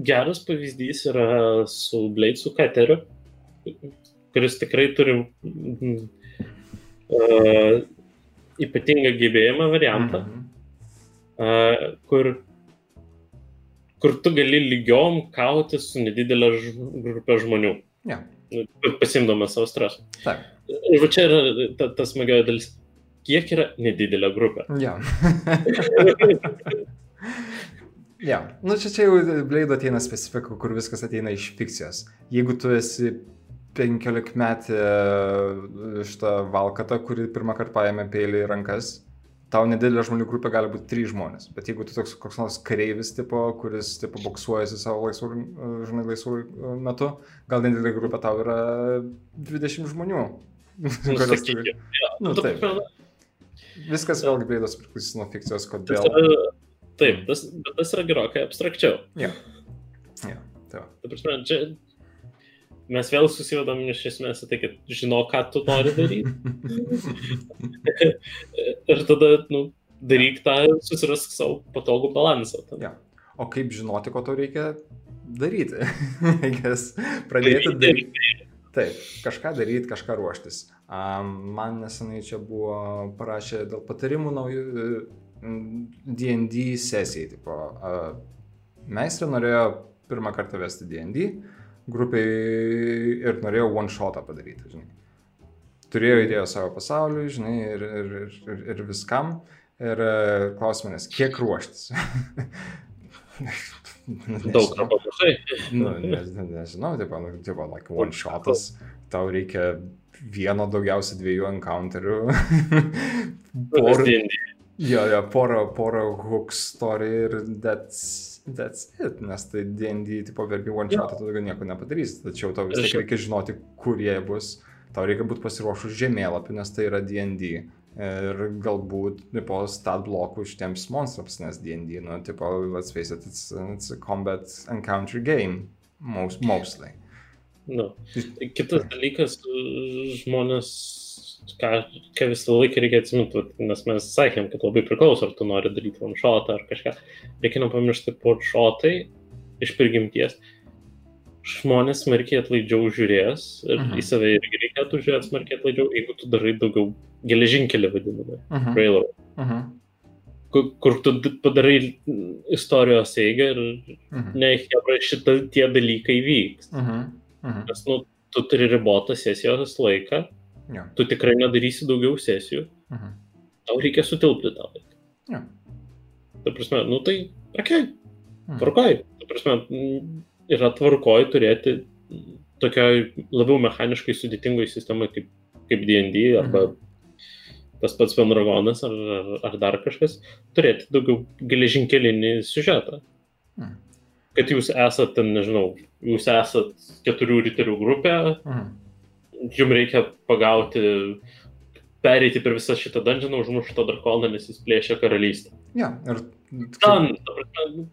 Geras pavyzdys yra su Blade su Kateriu kuris tikrai turi uh, ypatingą gebėjimą variantą, mm -hmm. uh, kur, kur tu gali lygiom kauti su nedidelė grupė žmonių. Yeah. Pasimdamas savo stresą. Taip. Ir čia yra ta, ta smagioji dalis. Kiek yra nedidelė grupė? Ja. Ja, nu čia čia jau Blade ateina specifika, kur viskas ateina iš fikcijos. Jeigu tu esi penkiolikmetė e, šitą valkatą, kuri pirmą kartą paėmė peilį į rankas. Tau nedidelė žmonių grupė gali būti trys žmonės, bet jeigu tu toks koks nors kareivis tipo, kuris tipo boksuojasi savo laisvų, e, žinai, laisvų e, metu, gal nedidelė grupė tau yra 20 žmonių. Nu, turi... ja, nu, taip. Viskas vėlgi beidos priklausys nuo fikcijos, kodėl. Taip, tas, bet tas yra gerokai abstrakčiau. Ja. Ja, tai. Ta prasme, čia mes vėl susivedam iš esmės tai, kad žino, ką tu nori daryti. ir tada, nu, daryk tą, susirask savo patogų balansą. Ja. O kaip žinoti, ko tau reikia daryti? Pradėti daryti. Taip, kažką daryti, kažką ruoštis. Um, man nesenai čia buvo parašę dėl patarimų naujų D&D sesijai. Tipo, uh, meistrė norėjo pirmą kartą vesti D&D, uh, grupiai ir norėjau one shotą padaryti, žinai. Turėjau idėją savo pasauliui, žinai, ir, ir, ir, ir viskam. Ir e, klausimas, kiek ruoštis? Daug mažai. nu, ne, ne, nežinau, tipo, nu, tipo, like one shotas, tau reikia vieno daugiausiai dviejų encounterių. Por... Jo, jo, porą, porą hook story ir that's that's it, nes tai D&D tipo verbi one shot, tu daugiau nieko nepadarysi, tačiau tau vis tiek reikia žinoti, kur jie bus, tau reikia būti pasiruošus žemėlapį, nes tai yra D&D. Ir galbūt, tipo, stat blokų šitiems monstrams, nes D&D, nu, tipo, let's face it, it's, it's a combat encounter game, most, mostly. Nu, kitas dalykas, žmonės ką, ką visą laiką reikia atsiminti, nes mes sakėm, kad labai priklauso, ar tu nori daryti shotą ar kažką. Reikia nepamiršti, shotai iš prigimties žmonės smarkiai atlaidžiau žiūrės ir uh -huh. į save irgi reikėtų žiūrėti smarkiai atlaidžiau, jeigu tu darai daugiau geležinkelį vadinamą, -huh. railroad. -huh. Kur, kur tu padarai istorijos eigą ir uh -huh. ne, šitą tie dalykai vyks. Uh -huh. Nes, nu, tu turi ribotą sesijos laiką Ja. Tu tikrai nedarysi daugiau sesijų. Mhm. Tau reikia sutilpti tą laiką. Ja. Ta prasme, nu tai, okei, okay, mhm. tvarkoj. Ta prasme, yra tvarkoj turėti tokioj labiau mechaniškai sudėtingoje sistemoje kaip, kaip D&D arba mhm. tas pats Pendragonas ar, ar, ar dar kažkas, turėti daugiau geležinkelinį siužetą. -huh. Kad jūs esate, ten, nežinau, jūs esate keturių riterių grupė, uh jums reikia pagauti, pereiti per visą šitą dungeoną, užmušti tą drakoną, nes jis plėšia karalystę. Ja, ir... Ten, ta prasme,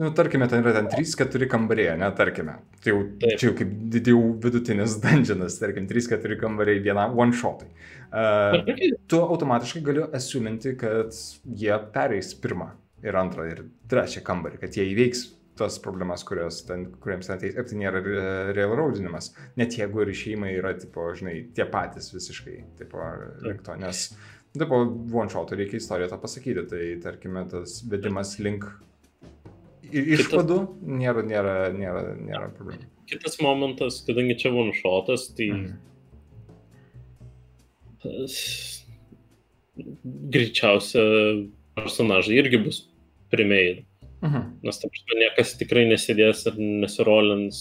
Nu, tarkime, ten yra ten 3-4 kambariai, ne, tarkime. Tai jau, Taip. čia jau kaip jau vidutinis dungeonas, tarkim, 3-4 kambariai vienam one shotui. Uh, tu automatiškai galiu asiuminti, kad jie pereis pirmą ir antrą ir trečią kambarį, kad jie įveiks tas problemas, kurios ten, kuriems ten ateis. Ir tai nėra railroadinimas. Net jeigu ir išeimai yra, tipo, žinai, tie patys visiškai, tipo, link to. Nes, tipo, one shot reikia istoriją tą pasakyti. Tai, tarkime, tas vedimas link išvadų nėra, nėra, nėra, nėra problemų. Kitas momentas, kadangi čia one shotas, tai Mhm. greičiausia personažai irgi bus primėjai. Mhm. Nes tam prasme niekas tikrai nesėdės ir nesirolins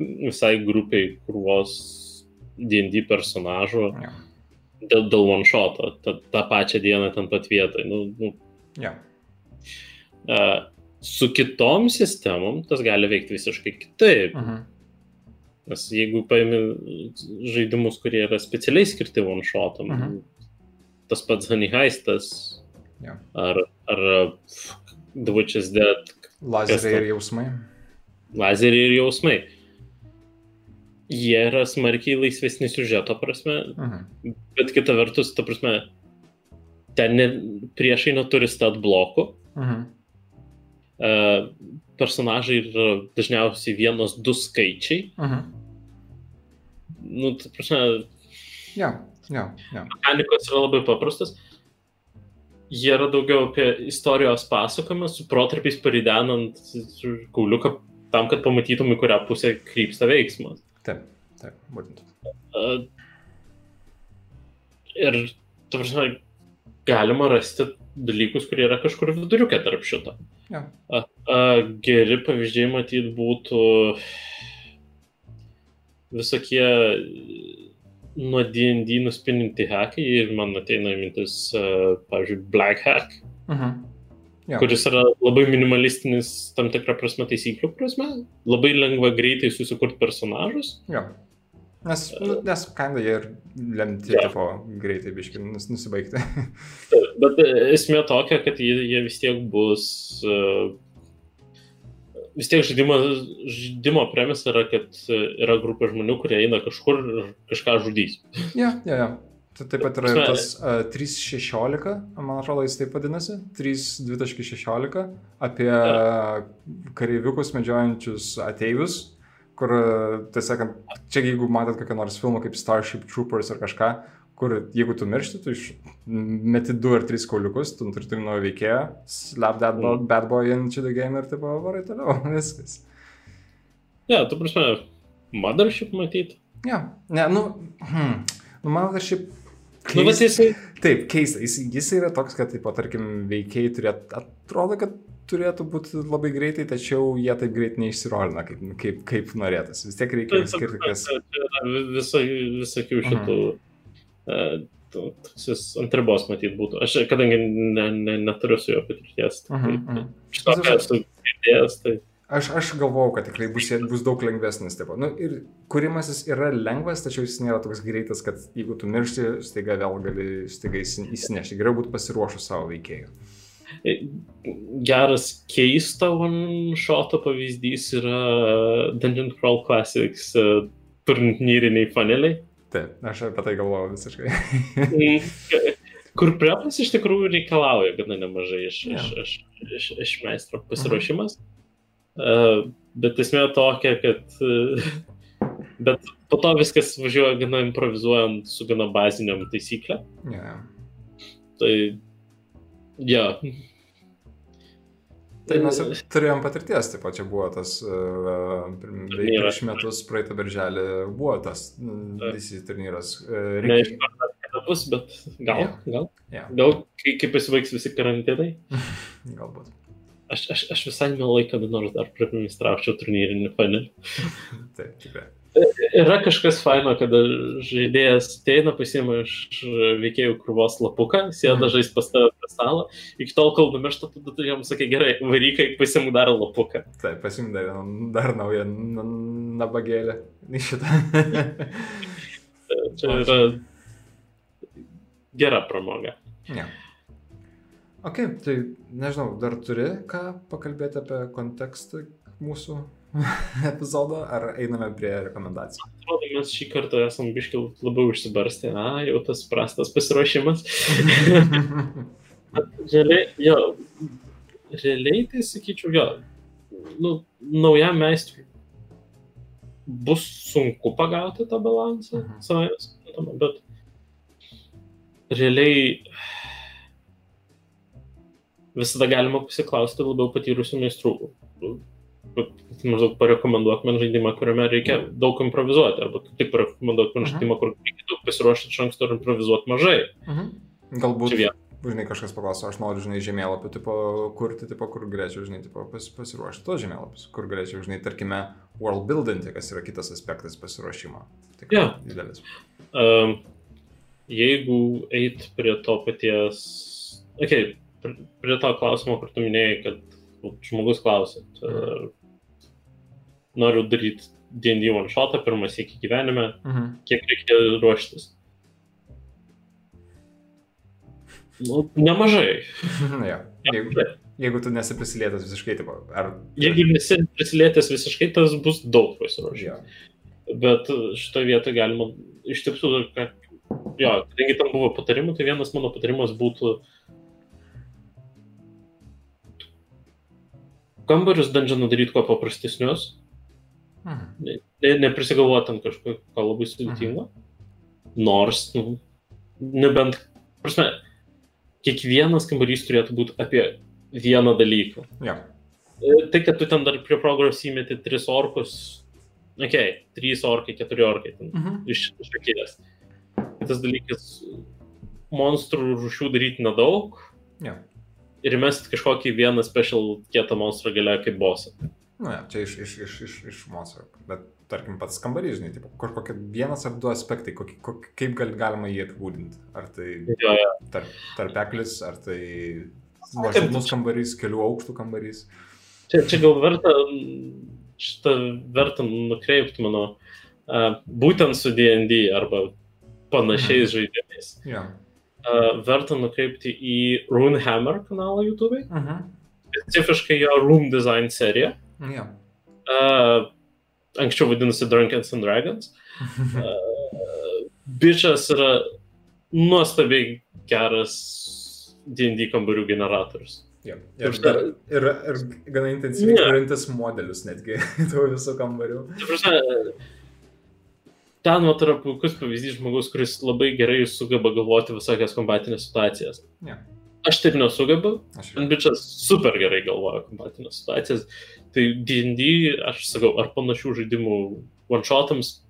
visai grupiai krūvos D&D personažų Jo. dėl, dėl one shoto, tą, tą pačią dieną ten pat vietoj. Nu, nu, Jo. uh, su kitom sistemom tas gali veikti visiškai kitaip. Mhm. Nes jeigu paimi žaidimus, kurie yra specialiai skirti one shotam, Mhm. tas pats Honey Heistas Jo. ar, ar The Witch is Dead, Lazeriai ir jausmai. lazeriai ir jausmai. Jie yra smarkiai laisvesni siužeto prasme, Mhm. bet kita vertus, ta prasme, ten ne, priešai neturi stat blokų, Mhm. uh, personažai yra dažniausiai vienos, du skaičiai. Mhm. Nu, ta prasme, Jo, jo, jo. mechanikos yra labai paprastas. Jie yra daugiau apie istorijos pasakojimą, su protarpiais paridenant kauliuką tam, kad pamatytum, į kurią pusę krypsta veiksmas. Taip, taip, būtent. Uh, ir, ta prasme, galima rasti dalykus, kurie yra kažkur viduriuke tarp šito. Jo. Uh, uh, geri pavyzdžiai matyt būtų visokie nuo D&D nuspininti hakai ir man ateina į mintis, uh, pavyzdžiui, Black Hack, Mhm. Jo. kuris yra labai minimalistinis tam tikrą prasme taisyklių prasme, labai lengva greitai susikurti personažus. Jo. Nes, nu, nes kinda jie ir lemti, Jo. tipo, greitai biškai nus, nusibaigti. Bet e, esmė tokia, kad jie, jie vis tiek bus. e, Vis tiek žaidimo, žaidimo premis yra, kad yra grupė žmonių, kurie eina kažkur ir kažką žudys. jo, jo, jo. Tai taip pat yra tas uh, 3.16, man atrodo, jis taip vadinasi, 3.2.16, apie Jo. kareiviukus medžiojančius ateivius, kur, tiesiog, čia jeigu matot kokią nors filmą kaip Starship Troopers ar kažką, kur jeigu tu miršti, tu iš meti du ar tris kauliukus, tu turi turi naują veikėją, slap that bo- Mm. bad boy into the game ir taip varai toliau, viskas. Ne, tu prasme, mothership matyti. Jo, ne, nu, hmm, nu dar šiaip... Nu, jisai. Taip, keista. Jis, jis yra toks, kad, taip, tarkim, veikiai turėtų, atrodo, kad turėtų būti labai greitai, tačiau jie taip greit neišsirolina, kaip, kaip, kaip norėtas. Vis tiek reikia skirti, kas... Visokių Mhm. šitų. Uh, Toks ant ribos matyt būtų. Aš, kadangi ne, ne, neturiu su juo patirties, tai Mhm, mhm. šitą ką esu girdėjęs, tai Aš, aš galvojau, kad tikrai bus, bus daug lengvesnis. Taip. Nu, ir kūrimasis yra lengvas, tačiau jis nėra toks greitas, kad jeigu tu miršti, staiga vėl gali staiga įsi- įsinešti. Geriau būtų pasiruošus savo veikėjų. geras keisto one-shoto pavyzdys yra Dungeon Crawl Classics uh, turnyriniai paneliai. Taip, aš apie tai galvojau visiškai. Kur prepas iš tikrųjų reikalauja gana nemažai iš, Jo. iš, iš, iš, iš meistro pasiruošimas. Uh, bet esmė tokia, kad uh, bet po to viskas važiuoja gana improvizuojant su gana baziniam taisyklėm. yeah. Tai ja. Tai mes ir turėjom patirties, taip pat čia buvo tas, uh, beveik prieš metus, praeitą birželį, buvo tas visi turnyras. Uh, Nežinau, kada bus, bet gal, Jo. gal. Ja, Gal, kai, kai pasibaigs visi karantinai, galbūt. aš, aš, aš visai mielai kada nors dar priministraučiau turnyrinį panelį. Taip, tikrai. Yra kažkas faino, kada žaidėjas ateina, pasiima iš veikėjų krūvos lapuką, sėda Mhm. žais pas tave prie stalo, iki tol, kol numiršta, tada tu jam sakai, gerai, varykai, pasimk dar lapuką. Taip, pasimk dar, dar naują nabagėlę šitą. Čia yra gera pramoga. ne. Ok, tai nežinau, dar turi ką pakalbėti apie kontekstą mūsų epizodo, ar einame prie rekomendacijų? Atrodo, mes šį kartą esam biškiau labiau išsibarstę, a, jau tas prastas pasiruošimas. Realiai, jo, realiai tai sakyčiau, jo, nu, naujam meistrui bus sunku pagauti tą balansą, Mhm. savai suprantama, bet realiai visada galima pasiklausti labiau patyrusių meistrų. Maždaug parekomenduok man žaidimą, kuriame reikia daug improvizuoti, arba kaip tik parekomenduok man Mhm. žaidimą, kur reikia daug pasiruošti iš anksto ir improvizuoti mažai. Mhm. Galbūt, žinai, kažkas paklauso, aš noriu, žinai, žemėlapį, tipo, kurti, tipo, kur galėčiau, žinai, tipo, pas, pasiruošti tos žemėlapius, kur galėčiau, žinai, tarkime, world building, kas yra kitas aspektas pasiruošimo. Tai Jo. didelis. Um, jeigu eit prie to paties, okei, okay, prie to klausimo, kur tu minėjai, kad žmogus klausė, uh, noriu daryti D&D one shotą pirmą sėkį gyvenime, Mhm. kiek reikia ruoštis. Nu, nemažai. Na, jo. Jeigu, jeigu tu nesi prisilietęs visiškai, tipo, ar... Jeigu nesi prisilietęs visiškai, tas bus daug pasiruošęs. Bet šitoje vietoje galima iš tiesų, kad, jo, kadangi tam buvo patarimų, tai vienas mano patarimas būtų kambarius dungeonų daryti kuo paprastesnius, Mhm. ne, neprisigalvoti ant kažko ko labai sudėtingo, nors, nu, nebent, prasme, kiekvienas kambarys turėtų būti apie vieną dalyką. Jo. E, Tai, kad tu ten dar prie programos įmeti tris orkus, okay, trys orkai, keturi orkai, ten Mhm. iš išakėlės. Kitas dalykas, monstrų rūšių daryti nedaug Jo. ir mest kažkokį vieną special kietą monstrą galia kaip bosą. Nu, ja, čia iš, iš, iš, iš, iš moco. Bet, tarkim, pats kambarys, žinai, tipo, kažkokie vienas ar du aspektai, kokį, kokį, kaip gal, galima jį apibūdinti. Ar tai Jo, jo. tarp, tarpeklis, ar tai nuoširdus kambarys, kelių aukštų kambarys. Čia, čia gal verta, šitą verta nukreipti mano uh, būtent su D&D arba panašiais žaidimais. Jo. Uh, verta nukreipti į Runehammer kanalą YouTube, Mhm. specifiškai jo Room Design seriją. Jo. Uh, anksčiau vadinosi Drunken and Dragons. Uh, Bičias yra nuostabiai geras D&D kambarių generatorius. Jo. Ir, dar, ir, ir gana intensyviai Ne. kuriantis modelius netgi tų visų kambarių. Ten mat yra puikus pavyzdys žmogus, kuris labai gerai sugeba galvoti visokias kombatinės situacijas. Jo. Aš taip nesugebu, man bičias super gerai galvoja kombatinės situacijas. Tai D&D, aš sakau, ar panašių žaidimų one-shotams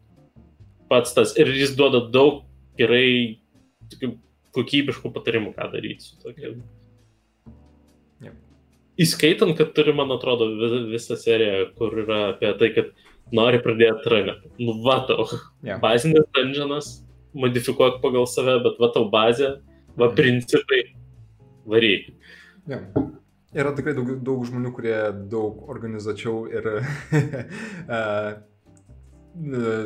pats tas ir jis duoda daug gerai kokybiškų patarimų, ką daryti su tokia. Jep. Įskaitant, kad turi, man atrodo, vi- visą seriją, kur yra apie tai, kad nori pradėti ranę. Nu, va tau. Jo. Bazinis dungeonas, modifikuok pagal save, bet va tau bazė, va Mhm. principai, varyk. Jo. Yra tikrai daug, daug žmonių, kurie daug organizačiau ir uh,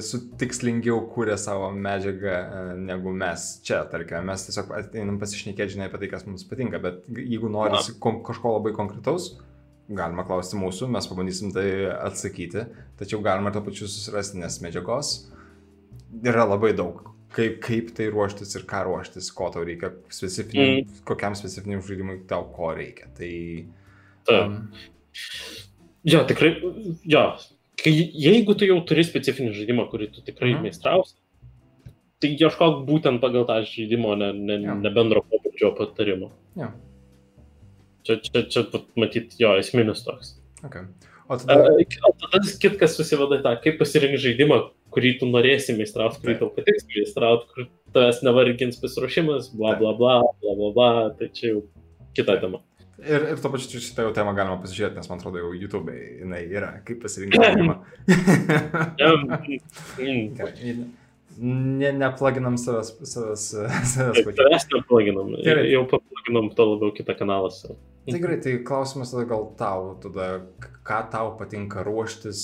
sutikslingiau kūrė savo medžiagą uh, negu mes čia, tarkime. Mes tiesiog ateinam pasišnekėti, žinai, apie tai, kas mums patinka, bet jeigu nori kon kažko labai konkretaus, galima klausti mūsų, mes pabandysim tai atsakyti, tačiau galima ir to pačiu susirasti, nes medžiagos yra labai daug. Kaip, kaip tai ruoštis ir ką ruoštis, ko tau reikia, specifiniam, mm. kokiam specifiniam žaidimui tau ko reikia. Tai... Taip. Jo, tikrai, jo. Kai, jeigu tu jau turi specifinį žaidimą, kurį tu tikrai Mhm. meistrausi, tai ieškok būtent pagal tą žaidimo, ne, ne, Jo. ne bendro pobūdžio patarimo. Jo. Čia, čia, čia matyt, jo, esminis toks. Okay. O A, tada... o tada kitkas susiveda į tą, kaip pasirinkti žaidimą, kurį tu norėsi meistrauti, kurį tau patiks meistrauti, kur tavęs nevargins pasiruošimas, bla bla bla, bla bla bla, tai čia jau kita tema. Ir, ir to pačiu šitą jau temą galima pasižiūrėti, nes man atrodo jau YouTube jinai yra, kaip pasirinkti Gerai. Ne, neplaginam savęs, savęs, savęs pačiu. Tavęs neplaginam, Gerai. jau paplaginam to labiau kitą kanalą. savo. Tai gerai, tai klausimas tada gal tau, tada ką tau patinka ruoštis,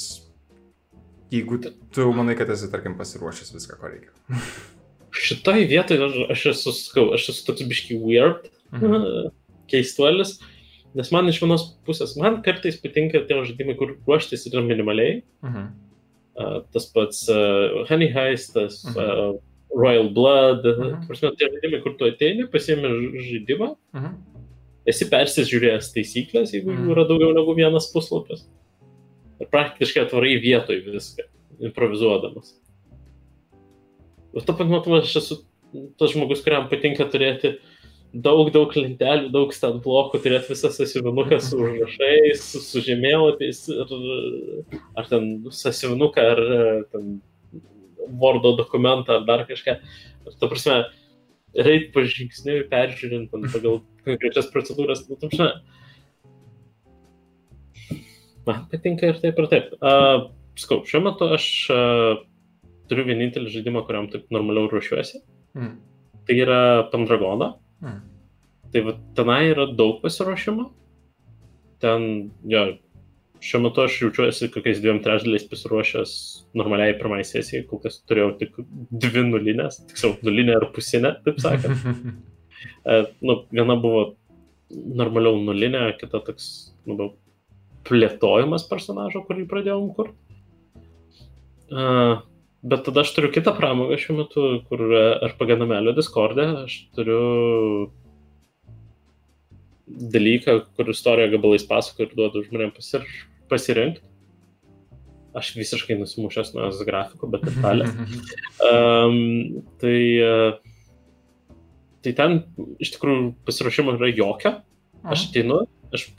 jeigu tu manai, kad esi, tarkim, pasiruošęs viską, ko reikia. Šitoj vietoje aš, aš esu, sakau, aš esu toks biški weird, Mhm. keistuolis, nes man iš vienos pusės, man kartais patinka tie žaidimai, kur ruoštis yra minimaliai, Mhm. uh, tas pats uh, Honey Heistas, Mhm. uh, Royal Blood, Mhm. mhm. prasme, tie žaidimai, kur tu ateini, pasiemi žaidimą, Mhm. esi persižiūrėjęs taisyklės, jeigu Mhm. yra daugiau negu vienas puslapis. Ir praktiškai atvarai vietoj viską, improvizuodamas. Ir to pat metu aš esu tas žmogus, kuriam patinka turėti daug, daug lentelių, daug stat blokų, turėti visą sasivinuką su užrašais, su, su žemėlapiais, ir, ar ten sasivinuką, ar ten Wordo dokumentą, ar dar kažką. Ta prasme, reit pažingsniui peržiūrint pagal konkrečias procedūras, nu, tam žinai. Man patinka ir taip, ir taip. Uh, skau, šiuo metu aš uh, turiu vienintelį žaidimą, kuriam taip normaliau ruošiuosi. Mm. Tai yra Pendragono. Mm. Tai va, tenai yra daug pasiruošimo. Ten, jo, šiuo metu aš jaučiuosi kokiais dviem trečdaliais pasiruošęs normaliai pirmai sesijai, kol kas turėjau tik dvi nulinės, tiksliau, nulinę ir pusinę, taip sakant. e, nu, viena buvo normaliau nulinė, kita toks, nu, plėtojimas personažo, kurį pradėjom kur. E, bet tada aš turiu kitą pramogą šiuo metu, kur RPG namelio Discord'e aš turiu dalyką, kur istoriją gabalais pasakoju ir duodu žmonėms pasir pasirinkti. Aš visiškai nusimušęs nuo jos grafiko, bet detalė. um, tai, uh, tai ten iš tikrųjų pasiruošimo yra jokio. Aš ateinu, aš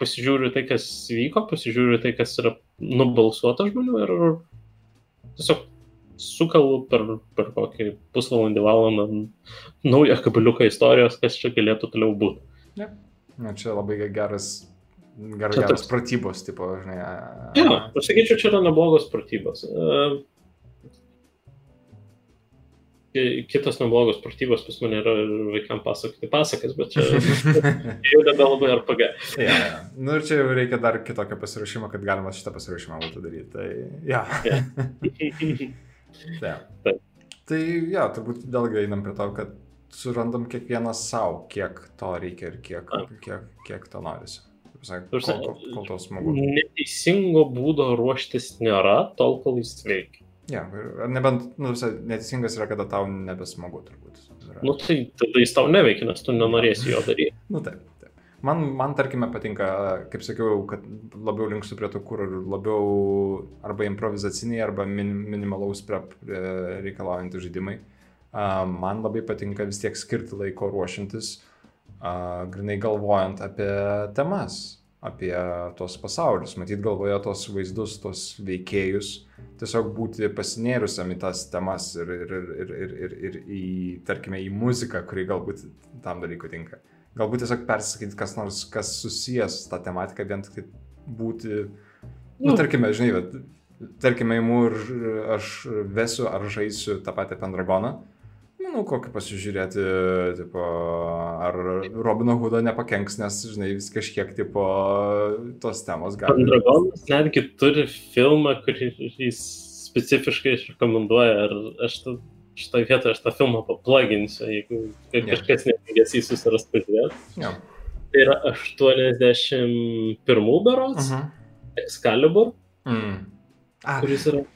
pasižiūriu tai, kas vyko, pasižiūriu tai, kas yra nubalsuota žmonių ir tiesiog sukalu per, per kokį pusvalandį, valandą naują kabeliuką istorijos, kas čia galėtų toliau būti. Ja. Na, čia labai geras Ger, geras pratybos, tipo, žinai. Jo, aš sakyčiau, čia yra neblogos pratybos. Kitos neblogos pratybos pas mane yra vaikams pasakoti pasakas, bet čia jau nebe labai RPG. ja, ja. Nu ir čia jau reikia dar kitokio pasirašymo, kad galima šitą pasirašymą būtų daryti. Tai, ja. ja. Taip. Tai, ja, turbūt vėlgi einam prie to, kad surandam kiekvienas savo, kiek to reikia ir kiek, kiek, kiek to norisi. Kol, kol, kol to smagu. Neteisingo būdo ruoštis nėra, tol kol jis veikia. Ja, nebent, nu, neteisingas yra, kada tau nebesmagu turbūt. Yra. Nu tai tada jis tau neveikia, nes tu nenorėsi jo daryti. nu taip. taip. Man, man, tarkime, patinka, kaip sakiau, kad labiau linkstu prie tų, kur labiau arba improvizaciniai, arba min, minimalaus prep reikalaujantys žaidimai. Man labai patinka vis tiek skirti laiko ruošintis, grinai galvojant apie temas, apie tos pasaulius, matyt galvoje tos vaizdus, tos veikėjus, tiesiog būti pasinėrusiam į tas temas ir, ir, ir, ir, ir, ir į, tarkime, į muziką, kuri galbūt tam dalykui tinka. Galbūt tiesiog persakyti kas nors, kas susijęs tą tematiką, vien tik tai būti, nu, tarkime, žinai, bet, tarkime, įmu ir aš vesiu ar žaisiu tą patį Pendragoną Manau, kokį pasižiūrėti, tipo, ar Robino Hoodo nepakenks, nes, žinai, vis kažkiek, tipo, tos temos gali. Dragonas netgi turi filmą, kurį jis specifiškai rekomenduoja, ar aš šitą vietą, aš tą filmą paplaginsiu, jeigu kažkas netingės jį susiras pažiūrėti. Yeah. Tai yra 81 berots, uh -huh. Excalibur, mm. ah. kuris yra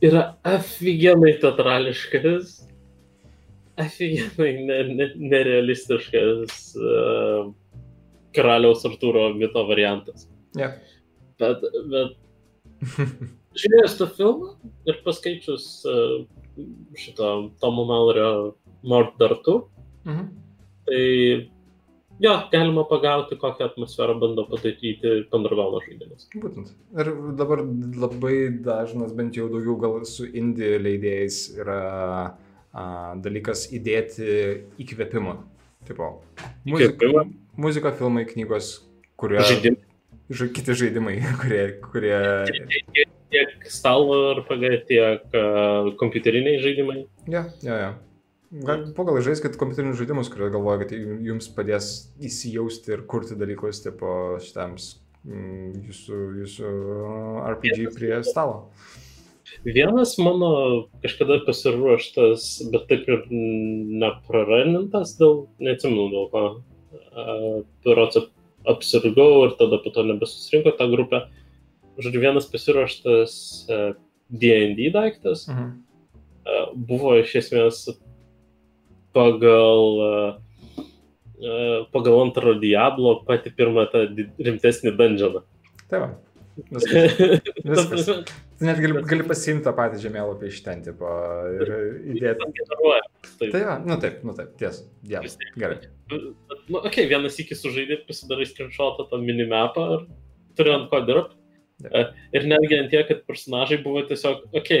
yra aфиgenai teatrališkas aфиgenai ne, ne, nerealistiškas uh, karaliaus Artūro mito variantas. Yeah. Bet, bet žiūrėjus tą filmą ir paskaičius uh, šitą Tomo Malerio Mort Dartu, mhm. tai jo, galima pagauti, kokią atmosferą bando padaryti Pendragono žaidimas. Būtent. Ir dabar labai dažnas, bent jau daugiau gal su indie leidėjais yra dalykas įdėti įkvėpimą. Tipo, muzika, muzika, filmai, knygos, kurie... Žaidimai. Ža, kiti žaidimai, kurie... kurie... Tiek, tiek stalo RPG, tiek uh, kompiuteriniai žaidimai. Ja, ja, ja. Pagal žaiskit kompiuterinius žaidimus, kurie galvoja, kad jums padės įsijausti ir kurti dalykus, tipo šitams jūsų, jūsų RPG prie stalo. Uh, Vienas mano kažkada pasiruoštas, bet taip ir nepraranintas, dėl, neatsimenu dėl ko. Pirots apsirgau ir tada po to nebesusirinko tą grupę. Žodžiu, vienas pasiruoštas D&D daiktas mhm. buvo iš esmės pagal, pagal antro Diablo pati pirmą tą rimtesnį dungeoną. Taip. Viskas. Viskas. Tu net gali, gali pasiimti tą patį žemėlapį iš ten, tipo, ir įdėti. Taip. Tai va, nu taip, nu taip, Vis tiek. gerai. Nu, ok, vienas iki sužaidai, pasidarai screenshotą tą minimapą ir turi ant ko dirbti. E, Ir netgi ant tiek, kad personažai buvo tiesiog, ok,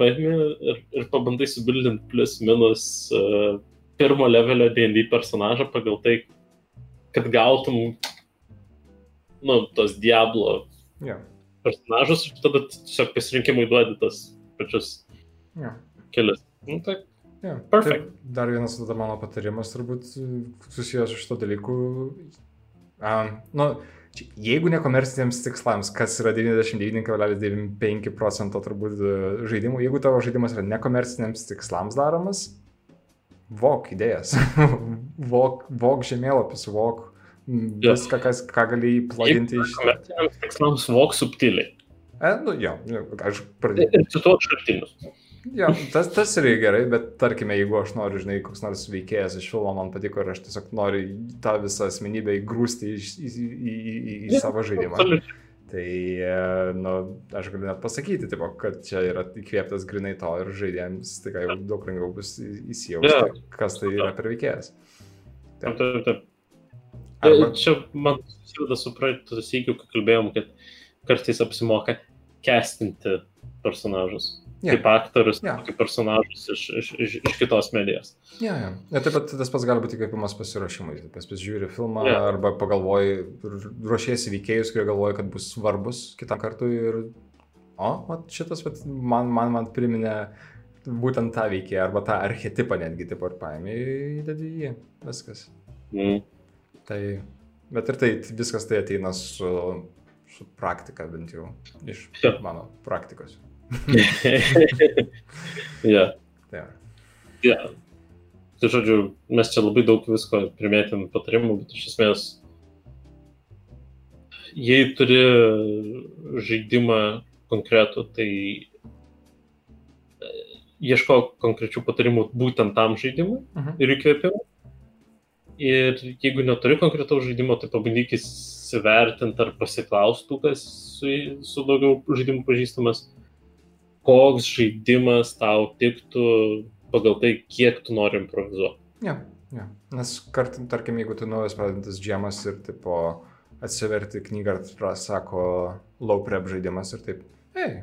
paimi ir, ir pabandai subildinti plus minus uh, pirmo levelio D&D personažą pagal tai, kad gautum, nu, tos Diablo Ja, personažus ir tada tiesiog pasirinkimui duodi tas pačius ja. kelias. Nu, tai Ja, Perfect. tai dar vienas tada mano patarimas turbūt e, susijęs su šito dalyku. Um, nu, jeigu nekomerciniams tikslams, kas yra 99,95 procento turbūt e, žaidimų, jeigu tavo žaidimas yra nekomerciniams tikslams daromas, vok idėjas, vok, vok žemėlapis, vok. Viską, kas, ką gali įplaginti iš... komerciniams tikslams vok subtiliai. E, nu, jo, aš pradėjau. Ir cituot šaltinius. Jo, tas, tas yra gerai, bet tarkime, jeigu aš noriu, žinai, koks nors veikėjas iš filmo man patiko ir aš tiesiog noriu tą visą asmenybę įgrūsti į, į, į, į, į, savo žaidimą. Tai, e, nu, aš galiu net pasakyti, tipo, kad čia yra įkvėptas grinai to ir žaidėjams, tai ką jau daug lengviau bus įsijausti, Jo. kas tai yra per veikėjas. Taip, taip, taip. Arba. Čia man susideda su praeitų sėkiu, kai kalbėjom, kad kartais apsimoka kestinti personažus. Jo. Kaip aktorius, Jo. kaip personažus iš, iš, iš, iš kitos medijos. Ja, ja. Ir taip pat tas pats gali būti įkvėpimas pasiruošimui. Pas pasižiūri filmą yeah. arba pagalvoji, ruošiesi veikėjus, kurie galvoja, kad bus svarbus kitam kartui ir, o, vat šitas vat, man, man, man priminė būtent tą veikėją arba tą archetipą netgi, taip ir paėmė, įdedi į jį. Viskas. Mm. Tai, bet ir tai viskas tai ateina su, su praktika bent jau iš Jo. mano praktikos. Tai, va. Yeah. Tai žodžiu, mes čia labai daug visko primėtėm patarimų, bet iš esmės, jei turi žaidimą konkretų, tai e, ieško konkrečių patarimų būtent tam žaidimui mhm. ir įkvėpimų. Ir jeigu neturi konkretaus žaidimo, tai pabandyk įsivertinti ar pasiklaustų, kas su, su daugiau žaidimų pažįstamas, koks žaidimas tau tiktų pagal tai, kiek tu nori improvizuoti. Ja, ja. Nes kartu, tarkim, jeigu tu naujas pradedantis džemas ir tipo atsiverti knygą tra- sako low prep žaidimas ir taip, hei,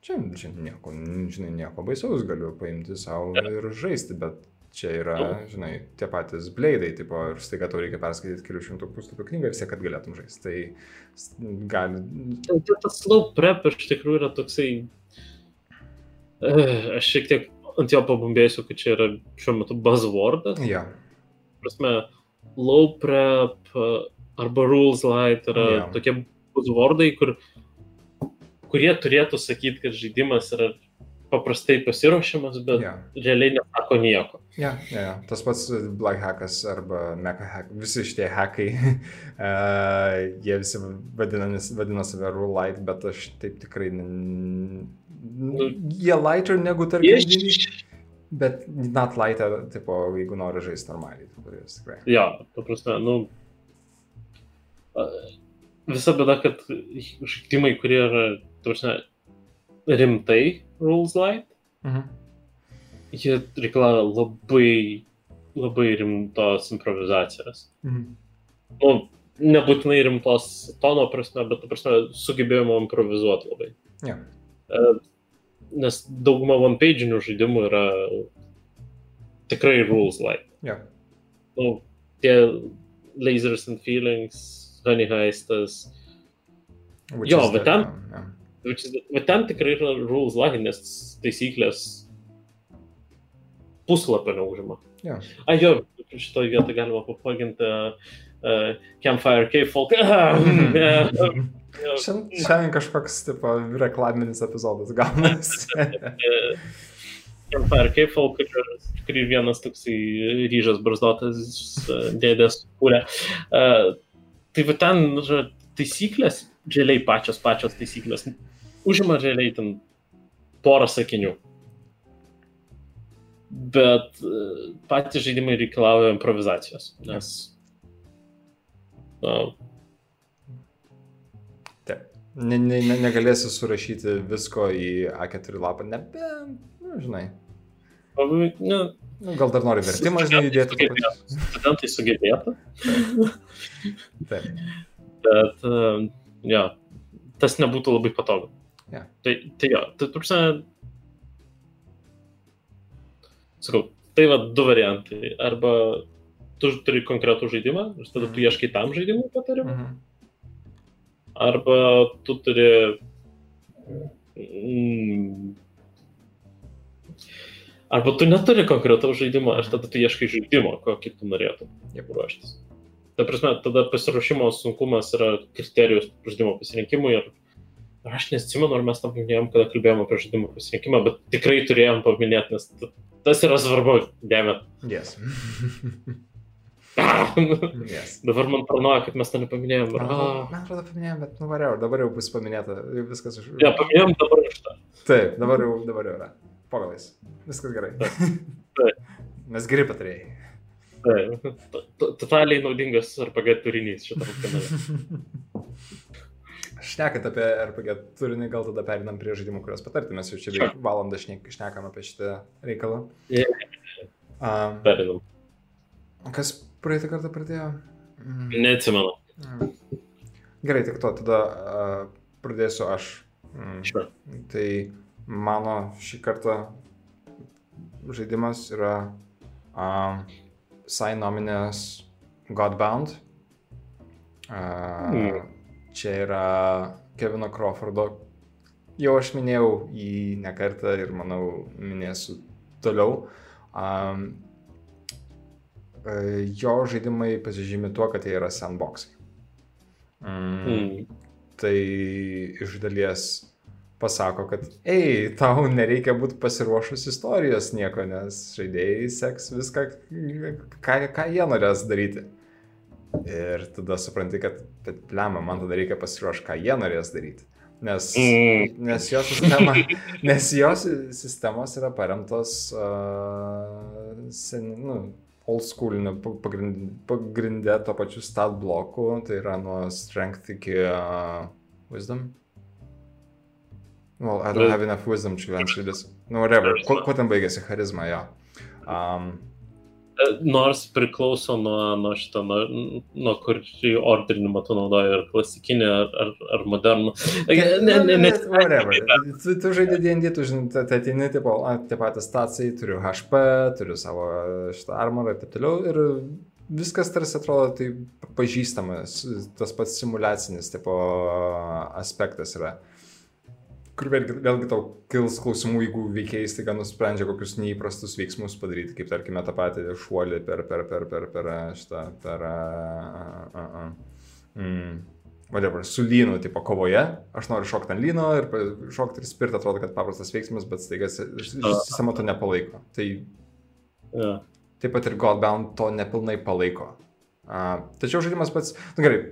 čia, čia nieko, žinai, nieko baisaus galiu paimti savo ir žaisti, bet čia yra, žinai, tie patys bleidai, tipo, ir staiga tau reikia perskaityti kelių šimtų puslapių knygą vis tiek, kad galėtum žaisti. Tai gali, Tai tas slow prep iš tikrųjų yra toksai... Eh, Aš šiek tiek ant jo pabumbėsiu, kad čia yra šiuo metu buzzwordas. ja, prasme, low prep e, arba rules light yra yeah. tokie buzzwordai, kur, kurie turėtų sakyti, kad žaidimas yra paprastai pasiruošiamas, bet ja. realiai nesako nieko. Ja, ja, ja. tas pats Black Hackas arba Mecha Hack, visi šitie hackai, uh, jie visi vadina, vadina save Rule Light, bet aš taip tikrai... n- n- Jie lighter negu tarkim, Iš... bet not lighter, tipo, jeigu nori žaisti normaliai. tipo, jas tikrai. Jo, ta prasme, nu. Visa bėda, kad žaidimai, kurie yra, ta prasme, rimtai rules light, Mhm. jie reikalauja labai, labai rimtos improvizacijos. Mhm. nu, nebūtinai rimtos tono prasme, bet, prasme, sugebėjimo improvizuoti labai. Ja. Nes dauguma one-page'inių žaidimų yra tikrai rules like. Ja. Nu, tie Lasers and Feelings, Honey Heistas, Which Jo, bet ten- which is- bet ten tikrai yra rules nes taisyklės puslapio neužima. Jo. A jo, šitoje vietoje galima papaginti uh, Campfire Cave Folk. Mhm. Šiandien, kažkoks tipo, reklaminis epizodas gaunasi. Campfire Cave Folk, kur- kurį vienas toksai ryžas barzdotas e, dėdės kūrė. Uh, tai va ten taisyklės, realiai pačios pačios taisyklės, užima realiai ten porą sakinių. Bet uh, patys žaidimai reikalauja improvizacijos, nes na, Taip. ne, ne, ne, negalėsi surašyti visko į A4 lapą, nebent, nu, žinai. O, nu, Nu, gal dar nori vertimą, žinai, įdėti. pačiu. Studentai sugebėtų, Taip. bet, uh, jo, tas nebūtų labai patogu. Jo. Tai, tai jo, tai turpsa. Sakau, tai va du variantai. Arba tu turi konkretų žaidimą ir tada tu ieškai tam žaidimui patarimų, Mhm. arba tu turi. Mm, arba tu neturi konkretaus žaidimo ir tada tu ieškai žaidimo, kokį tu norėtum Jep. ruoštis. Ta prasme, tada pasiruošimo sunkumas yra kriterijus žaidimo pasirinkimui ir aš neatsimenu, ar mes tam minėjom, kada kalbėjome apie žaidimo pasirinkimą, bet tikrai turėjom paminėti, nes tas yra svarbu, dėmet. Yes. yes. Dabar man paranoja, kad mes to nepaminėjom. Man Ir, atrodo, ah, man atrodo, paminėjom, bet nu variau, dabar jau bus paminėta, viskas už... Ne, paminėjom dabar iš tą. Taip, dabar jau, dabar jau yra. Pagalais. Viskas gerai. Taip. Mes geri patarėjai. Totaliai naudingas RPG turinys šitam kanale. Šnekant apie RPG turinį, gal tada perinam prie žaidimų, kuriuos patarti. Mes jau čia beveik valandą šnek, šnekam apie šitą reikalą. Perinam. kas praeitą kartą pradėjo? Mm. Neatsimenu. Mm. Gerai, tik to, tada uh, pradėsiu aš. Mm. Sure. Tai mano šį kartą žaidimas yra um, Sinominės Godbound. Uh, Mm. Čia yra Kevino Crawfordo. Jau aš minėjau jį ne kartą ir manau minėsiu toliau. Um, jo žaidimai pasižymi tuo, kad jie yra sandboxai. Mm, Mm. tai iš dalies pasako, kad, ei, tau nereikia būti pasiruošus istorijos nieko, nes žaidėjai seks viską, ką, ką jie norės daryti. Ir tada supranti, kad, bet lemma, man tada reikia pasiruošti, ką jie norės daryti. Nes, Mm. nes, jos sistema, nes jos sistemos yra paremtos uh, sen, nu, old schooliniu pagrindė, pagrindė to pačiu stat bloku, tai yra nuo strength iki uh, wisdom. Well, I don't have enough wisdom to answer this. No, whatever. Kuo, kuo ten baigėsi charizma, jo. Um, E, Nors priklauso nuo, nuo šito, nuo, nuo kurį ordinimą tu naudoji, ar klasikinį, ar, ar, ar modernų. E, Ne, ne, ne. Whatever. Tu, tu žaidži D&D, tu žinai, tai ateini, tipo, tie patys stacijai, turiu HP, turiu savo šitą armorą ir taip toliau. Ir viskas tarsi atrodo tai pažįstamas, tas pats simulacinis tipo aspektas yra. Kur vėlgi, vėlgi tau kils klausimų, jeigu veikėjai staiga nusprendžia kokius neįprastus veiksmus padaryti, kaip tarkime tą patį šuolį per, per, per, per, per šitą, per... Uh, uh, uh, mm, whatever, su lynu, tipo kovoje, aš noriu šokti ant lyno ir šokti ir spirti atrodo, kad paprastas veiksmas, bet staiga si- si- sistema to nepalaiko. Tai Ja. taip pat ir Godbound to nepilnai palaiko. Uh, tačiau žaidimas pats, na nu, gerai,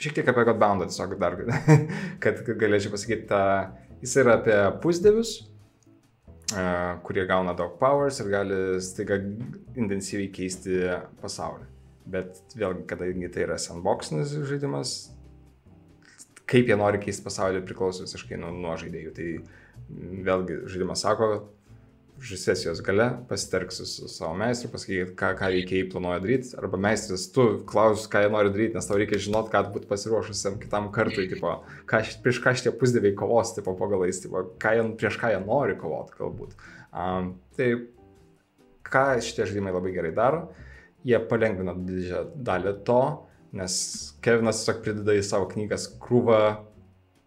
šiek tiek apie Godboundą tiesiog dar, kad galėčiau pasakyti, ta, jis yra apie pusdevius, kurie gauna daug powers ir gali staiga intensyviai keisti pasaulį. Bet vėlgi, kadangi tai yra sandboxinis žaidimas, kaip jie nori keisti pasaulį priklauso visiškai nuo, nuo žaidėjų. Tai vėlgi žaidimas sako, sesijos gale pasiterksiu su savo meistru, pasakykit, ką, ką veikėjai planuoja daryti, arba meistras, tu klaus, ką jie nori daryti, nes tau reikia žinot, ką būti pasiruošusiam kitam kartui, tipo, ką, prieš ką šitie pusdėviai kovos, tipo, pagalais, tipo, ką jie, prieš ką jie nori kovoti, galbūt. Um, tai ką šitie žaidimai labai gerai daro, jie palengvina didžiąją dalį to, nes Kevinas tiesiog prideda į savo knygas krūvą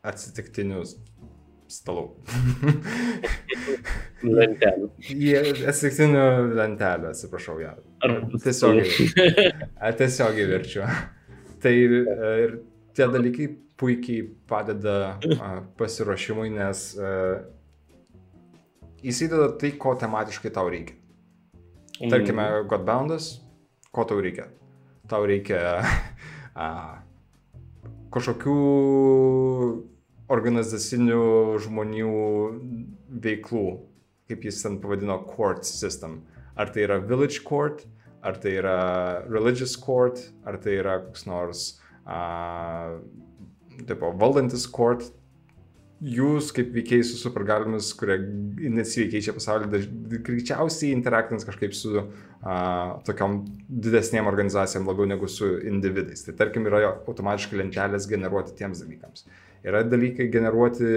atsitiktinių stalų. Lentelių. Atsitiktinių lentelių, atsiprašau, ją. Ar Tiesiogiai. Tiesiogiai verčiu. Tai e, ir tie dalykai puikiai padeda pasiruošimui, nes a, įsideda tai, ko tematiškai tau reikia. Tarkime, Godboundas, ko tau reikia? Tau reikia a, kažkokių organizacinių žmonių veiklų, kaip jis ten pavadino, court system. Ar tai yra village court, ar tai yra religious court, ar tai yra koks nors a, tipo, valdantis court, jūs kaip veikėjai su supergalimis, kurie intensyviai keičia pasaulį, greičiausiai interaktins kažkaip su uh, tokiam didesnėm organizacijom labiau negu su individais. Tai tarkim yra automatiškai lentelės generuoti tiems dalykams. Yra dalykai generuoti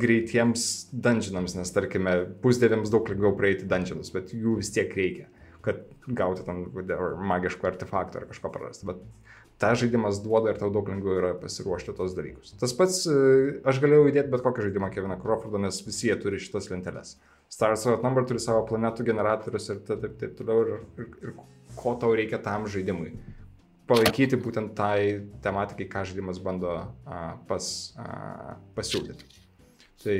greitiems dungeonams, nes tarkime pusdėvėms daug lengviau praeiti dungeonus, bet jų vis tiek reikia, kad gauti tam magiško artefakto ar kažko prarasti. Bet tą žaidimas duoda ir tau daug lengviau yra pasiruošti tos dalykus. Tas pats, e, aš galėjau įdėti bet kokią žaidimą Keviną Crawfordą, nes visi jie turi šitas lenteles. Stars Out Number turi savo planetų generatorius ir taip, taip, taip toliau ir, ir, ir ko tau reikia tam žaidimui. Palaikyti būtent tai tematikai, ką žaidimas bando a, pas, a, pasiūlyti. Tai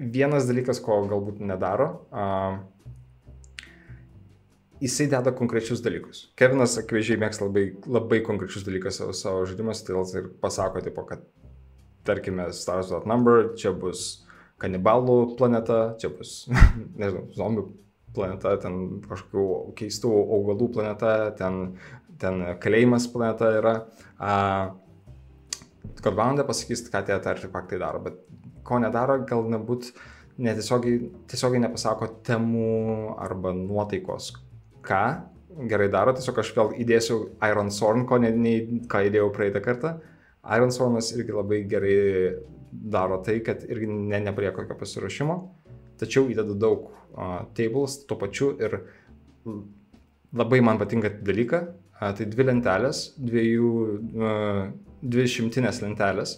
vienas dalykas, ko galbūt nedaro, a, jisai deda konkrečius dalykus. Kevinas akivaizdžiai mėgsta labai, labai konkrečius dalykus savo, savo žaidimuose, tai ir pasako, tipo, kad tarkime Stars Dot Number, čia bus kanibalų planeta, čia bus, nežinau, zombių planeta, ten kažkokių keistų augalų planeta, ten, ten kalėjimas planeta yra. Kad valandą pasakys, ką tie artefaktai daro, bet ko nedaro, gal nebūt netiesiogiai tiesiogiai nepasako temų arba nuotaikos, ką gerai daro, tiesiog aš vėl įdėsiu Iron Sorn, ko ne, nei ką įdėjau praeitą kartą. Iron Sornas irgi labai gerai daro tai, kad irgi ne, neprie kokio pasiruošimo, tačiau įdeda daug tables tuo pačiu ir labai man patinka dalyką, tai dvi lentelės, dviejų, dvi šimtinės lentelės,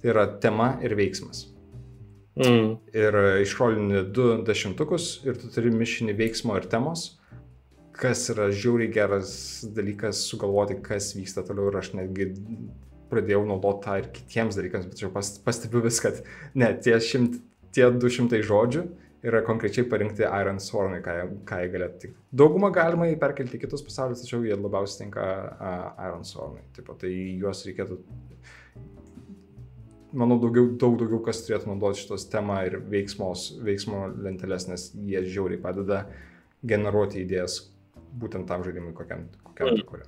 tai yra tema ir veiksmas. Mm. Ir išrolini du dešimtukus ir tu turi mišinį veiksmo ir temos kas yra žiauriai geras dalykas sugalvoti, kas vyksta toliau ir aš netgi pradėjau naudoti tą ir kitiems dalykams, bet jau pas, pastebiu vis, kad ne, tie, šimt, tie 200 žodžių yra konkrečiai parinkti Iron Swarmai, ką, ką jie galėtų tik. Daugumą galima perkelti į kitus pasaulius, tačiau jie labiausiai tinka uh, Iron Swarmai. Taip pat tai juos reikėtų, manau, daugiau, daug daugiau kas turėtų naudoti šitos temą ir veiksmos, veiksmo lentelės, nes jie žiauriai padeda generuoti idėjas, būtent tam žaidimui, kokiam, kokiam mm. kuria.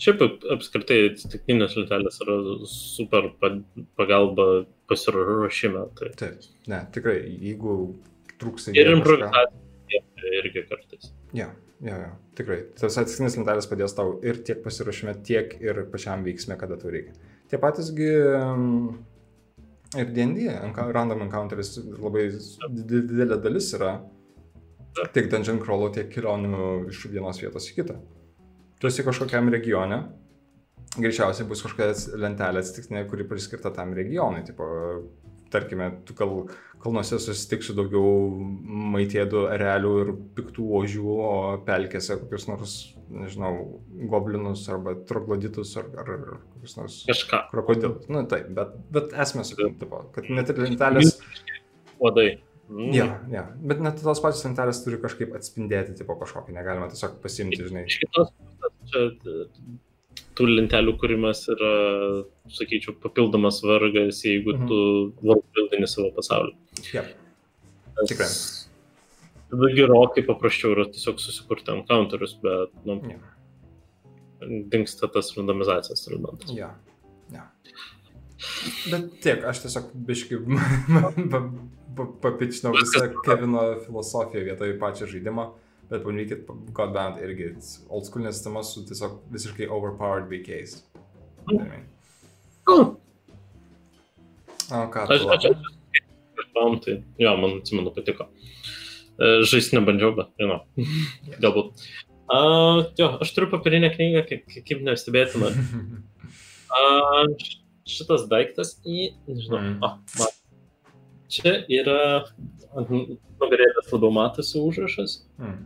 Šiaip apskritai atsitiktinės lentelės yra super pagalba pasiruošime. Tai. Taip, ne, tikrai, jeigu trūksta... Ir improvizacija irgi kartais. Ja, ja, ja, tikrai. Tas atsitiktinės lentelės padės tau ir tiek pasiruošime, tiek ir pačiam veiksme, kada tau reikia. Tie patysgi ir D&D, random encounteris labai didelė dalis yra tiek dungeon crawlo, tiek kelionių iš vienos vietos į kitą. Tu esi kažkokiam regione, greičiausiai bus kažkokia lentelė atsitiktinė, kuri priskirta tam regionui. Tipo, tarkime, tu kal, kalnuose susitiksiu daugiau maitėdų, realių ir piktų ožių, o pelkėse kokius nors, nežinau, goblinus arba trogloditus ar, ar, ar kokius nors Kažką. krokodilus. Na nu, taip, bet, bet esmė sakyti, kad net ir lentelės... Uodai. Mm. Ja, ja, bet net tos pačios lentelės turi kažkaip atspindėti tipo kažkokį, negalima tiesiog pasimti, žinai. Iš kitos pusės, čia tų lentelių kūrimas yra, sakyčiau, papildomas vargas, jeigu -hmm. tu vargildini savo pasaulį. Ja. Tikrai. Tada gerokai paprasčiau yra tiesiog susikurti encounterius, bet, nu, ja. dinksta tas randomizacijos elementas. Ja. Ja. Bet tiek, aš tiesiog biškai papičinau visą Kevino filosofiją vietoj pačio žaidimo, bet pamanykit, Godbound irgi old schoolinė sistema su tiesiog visiškai overpowered veikėjais. Mm. O ką? Aš, aš, aš, tai, jo, man atsimenu, patiko. E, Žaisti nebandžiau, bet, žinau, yes. galbūt. Uh, jo, aš turiu papirinę knygą, kaip, kaip nestebėtina. Uh, šitas daiktas į, nežinau, mm. oh, man Čia yra ant nugarėlės labiau matosi užrašas. Hmm.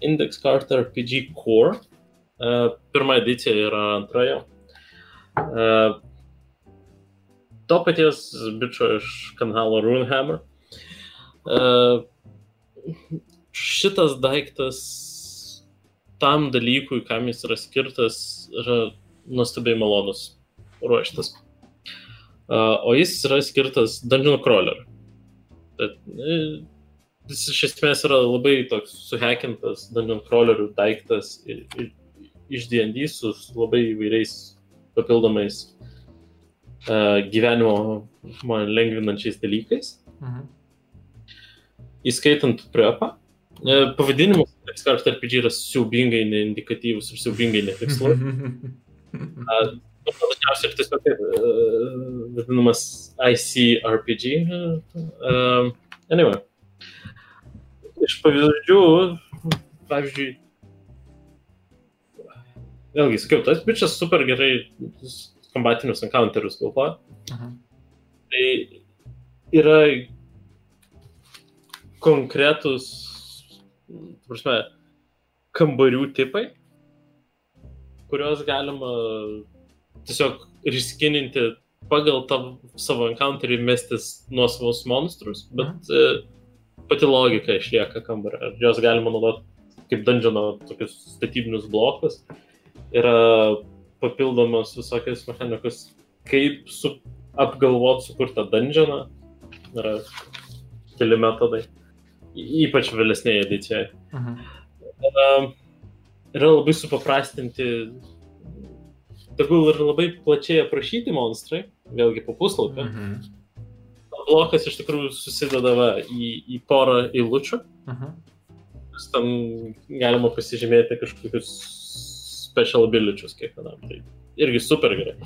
Index Card RPG Core. Uh, pirma edicija yra antroje. Uh, to paties bičio iš kanalo Runehammer. Uh, šitas daiktas tam dalykui, kam jis yra skirtas, yra nuostabiai malonus ruoštas. O jis yra skirtas Dungeon Crawler. E, jis iš esmės yra labai toks suhekintas Dungeon Crawlerių daiktas iš D&D su labai įvairiais papildomais uh, gyvenimo man lengvinančiais dalykais, Mhm. įskaitant prepą. Uh, pavadinimas Expert RPG yra siaubingai neindikatyvus ir siaubingai netikslus. Uh, Dažniausiai ir tiesiog uh, vadinamas ICRPG. Uh, anyway. Iš pavyzdžių, pavyzdžiui, vėlgi, sakiau, tas bičias super gerai kombatinius encounterius galvoja. Mhm. Tai yra konkretus, prasme, kambarių tipai, kuriuos galima tiesiog riskininti pagal tą savo encounterį mestis nuosavus monstrus, bet e, pati logika išlieka kambario. Ir Jos galima naudoti kaip dungeono tokius statybinius blokus. Yra papildomos visokios mechanikos, kaip su, apgalvot sukurtą dungeoną. Yra keli metodai. Ypač vėlesnėje edicijoje. Mhm. Yra, yra labai supaprastinti, tegul ir labai plačiai aprašyti monstrai, vėlgi po puslapį. Mhm. Blokas iš tikrųjų susideda va, į, į porą eilučių. Mhm. Nes Ten galima pasižymėti kažkokius special abiličius kiekvienam. Tai irgi super gerai.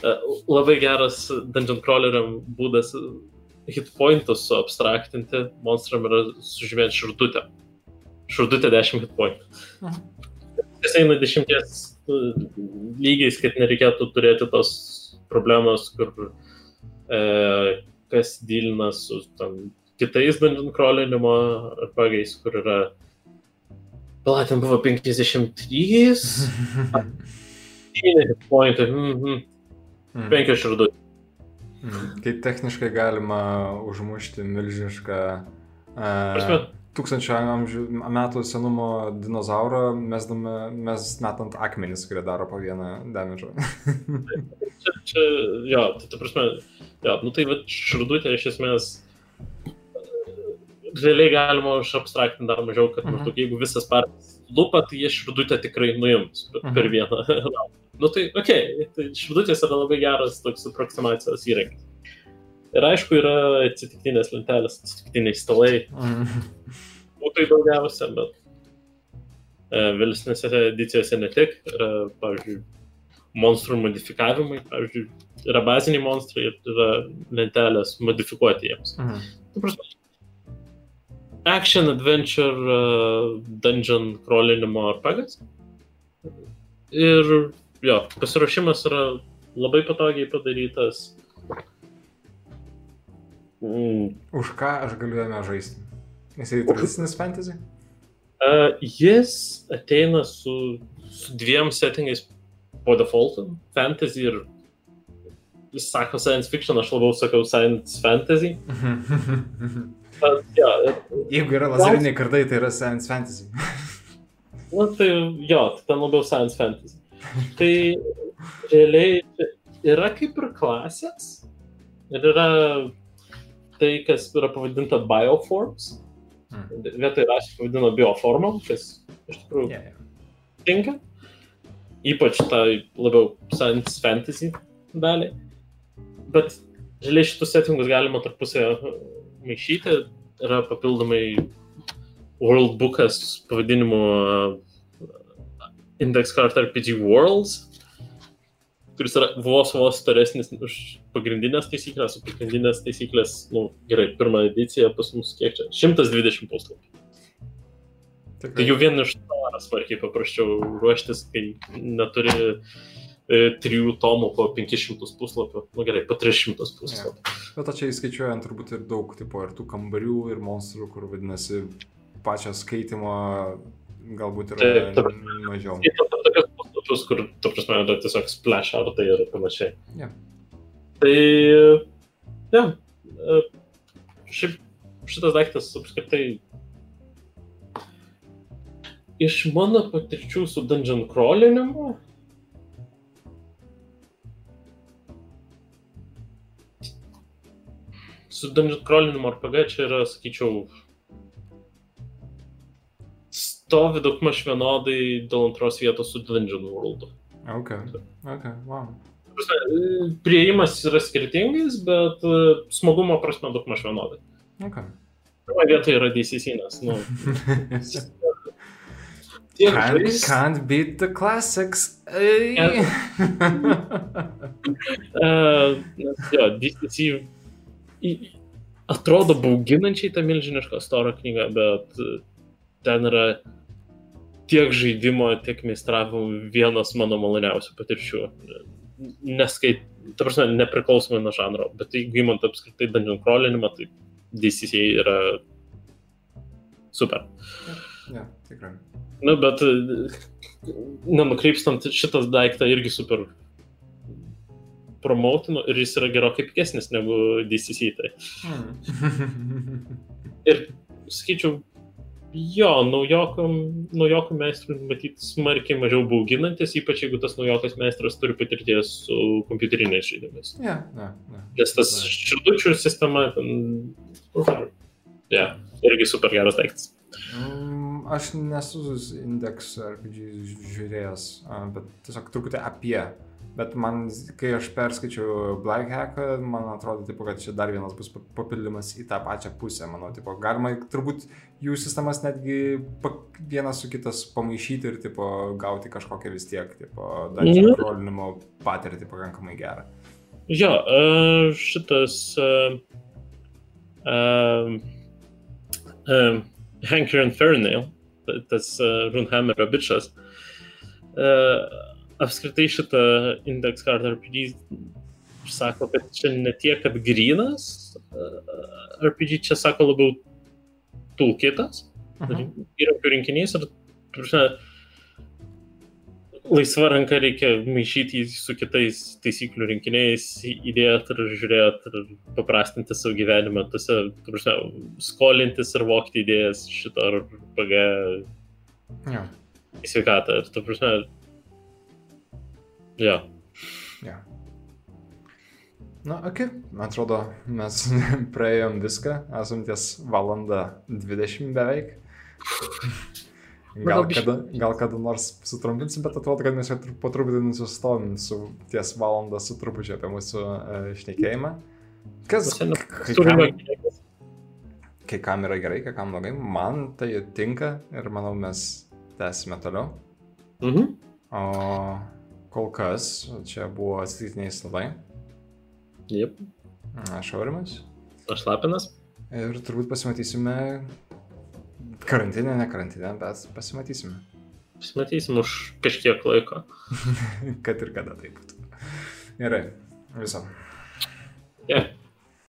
E, Labai geras dungeon crawleriam būdas hitpointus suabstraktinti. Monstram yra sužymėti širdutę. Širdutė 10 hitpointų. Mhm. Jis eina dešimties e, lygiais, kad nereikėtų turėti tos problemos, kur e, kas dylina su ten, kitais dungeon crawlinimo arpagais, kur yra Pala, ten buvo 53, 9 pointai, mm, Mhm. 5 širdų. Mhm. Kai techniškai galima užmušti milžinišką uh, tūkstančio amžių, metų senumo dinozaurą, mesdami, mes metant akmenis, kurie daro po vieną damage. Čia, čia, jo, tai ta prasme, jo, nu tai va širdutė iš esmės realiai galima užabstraktinti dar mažiau, kad Mhm. maždaug jeigu visas partijas lupa, tai jie širdutę tikrai nuims per- per Mhm. vieną. raundą. nu tai, okei, okay, tai širdutės yra labai geras toks aproximacijos įrankis. Ir aišku, yra atsitiktinės lentelės, atsitiktiniai stalai, Mhm. būtų daugiausia, bet e, vėlesnėse edicijose ne tik, yra, pavyzdžiui, monstrų modifikavimai, pavyzdžiui, yra baziniai monstrai ir yra lentelės modifikuoti jiems. Mhm. Action, adventure, uh, dungeon crawlinimo arpagas. Ir jo, pasiruošimas yra labai patogiai padarytas. Mm, Už ką aš galiu jame žaisti? Jisai tradicinis fantasy? Uh, jis ateina su, su dviem settingais po defaultu - fantasy ir jis sako science fiction, aš labiau sakau science fantasy. Bet, ja, ir- Jeigu yra lazeriniai kardai, tai yra science fantasy. nu, tai jo, tai ten labiau science fantasy. Tai realiai yra kaip ir klasės ir yra tai, kas yra pavadinta bioforms. Mm. Vietoj rašyti pavadino bioformom, kas iš tikrųjų Yeah, yeah. tinka. Ypač tai labiau science fantasy dalį. Bet žaliai šitus settingus galima tarpusę maišyti. Yra papildomai worldbookas pavadinimu uh, Index Card RPG Worlds, kuris yra vos vos storesnis už pagrindinės taisyklės, o pagrindinės taisyklės, nu, gerai, pirmą ediciją pas mus kiek čia? 120 puslapių. Tai Tikrai. jau vien iš to yra smarkiai paprasčiau ruoštis, kai neturi e, trijų tomų po 500 puslapių. Na nu, gerai, po 300 puslapių. Bet čia įskaičiuojant turbūt ir daug tipo ir tų kambarių, ir monstrų, kur vadinasi pačią skaitimo galbūt yra Taip, taip. mažiau. Skaitant puslapius, kur, tu prasme, yra tiesiog splash artai ir panašiai. Jo. Tai, ne, e, šiaip šitas daiktas apskritai iš mano patirčių su dungeon crawlinimu su dungeon crawlinimu RPG čia yra, sakyčiau, stovi daugmaž vienodai dėl antros vietos su Dungeon World. Ok, ok, wow. prieimas yra skirtingas, bet e, smagumo prasme daug maž vienodai. Okay. Pirmoje vietoje yra DCC, nes, nu, tiek can't, žais... can't beat the classics. Yeah. uh, jo, DCC atrodo bauginančiai ta milžiniška storo knyga, bet ten yra tiek žaidimo, tiek meistravimo vienas mano maloniausių patirčių. Neskait, ta prasme, nepriklausomai nuo žanro, bet jeigu įmant apskritai dungeon crawlinimą, tai DCC yra super. Ja, tikrai. Na, nu, bet nenukreipstant šitą daiktą irgi super promotinu ir jis yra gerokai pigesnis negu DCC. Tai. Hmm. ir sakyčiau, Jo, naujokam, naujokų meistrų matyti smarkiai mažiau bauginantis, ypač jeigu tas naujokas meistras turi patirties su kompiuteriniais žaidimais. Yeah, yeah, yeah. Nes tas širdučių sistema, ten, yeah, irgi super geras daiktas. Mm, aš nesu Index RPG žiūrėjęs, bet tiesiog truputį apie Bet man, kai aš perskaičiau Black Hacką, man atrodo, tipo, kad čia dar vienas bus papildymas į tą pačią pusę. Manau, tipo, galima turbūt jų sistemas netgi vienas su kitas pamaišyti ir tipo, gauti kažkokią vis tiek, tipo, dungeon mm. rollinimo patirtį pakankamai gerą. Jo, šitas uh, uh, uh, Hanker and Fernail, tas uh, Runhammerio bičias. Uh, apskritai šitą Index Card RPG sako, kad čia ne tiek, kad grinas RPG, čia sako labiau toolkitas, įrankių rinkinys ir, prasme, laisva ranka reikia maišyti su kitais taisyklių rinkiniais, įdėti ir žiūrėti ir paprastinti savo gyvenimą, tose, prasme, skolintis ir vokti idėjas šito RPG ja. į sveikatą. Ir, tu prasme, Jo. Ja. Na, ok, man atrodo, mes praėjom viską, esam ties valandą 20 beveik. Gal kada, gal kada nors sutrumpinsim, bet atrodo, kad mes jau po truputį nusistovim su ties valandą su trupučiu apie mūsų uh, šnekėjimą. Kas? Kai kam, kai kam yra gerai, kai kam blogai, man tai tinka ir manau mes tęsime toliau. Mhm. O kol kas čia buvo atsitiktiniai stalai. Jep. Aš Aurimas. Aš Lapinas. Ir turbūt pasimatysime karantinę, ne karantinę, bet pasimatysime. Pasimatysim už kažkiek laiko. Kad ir kada tai būtų. Gerai, viso. Yeah.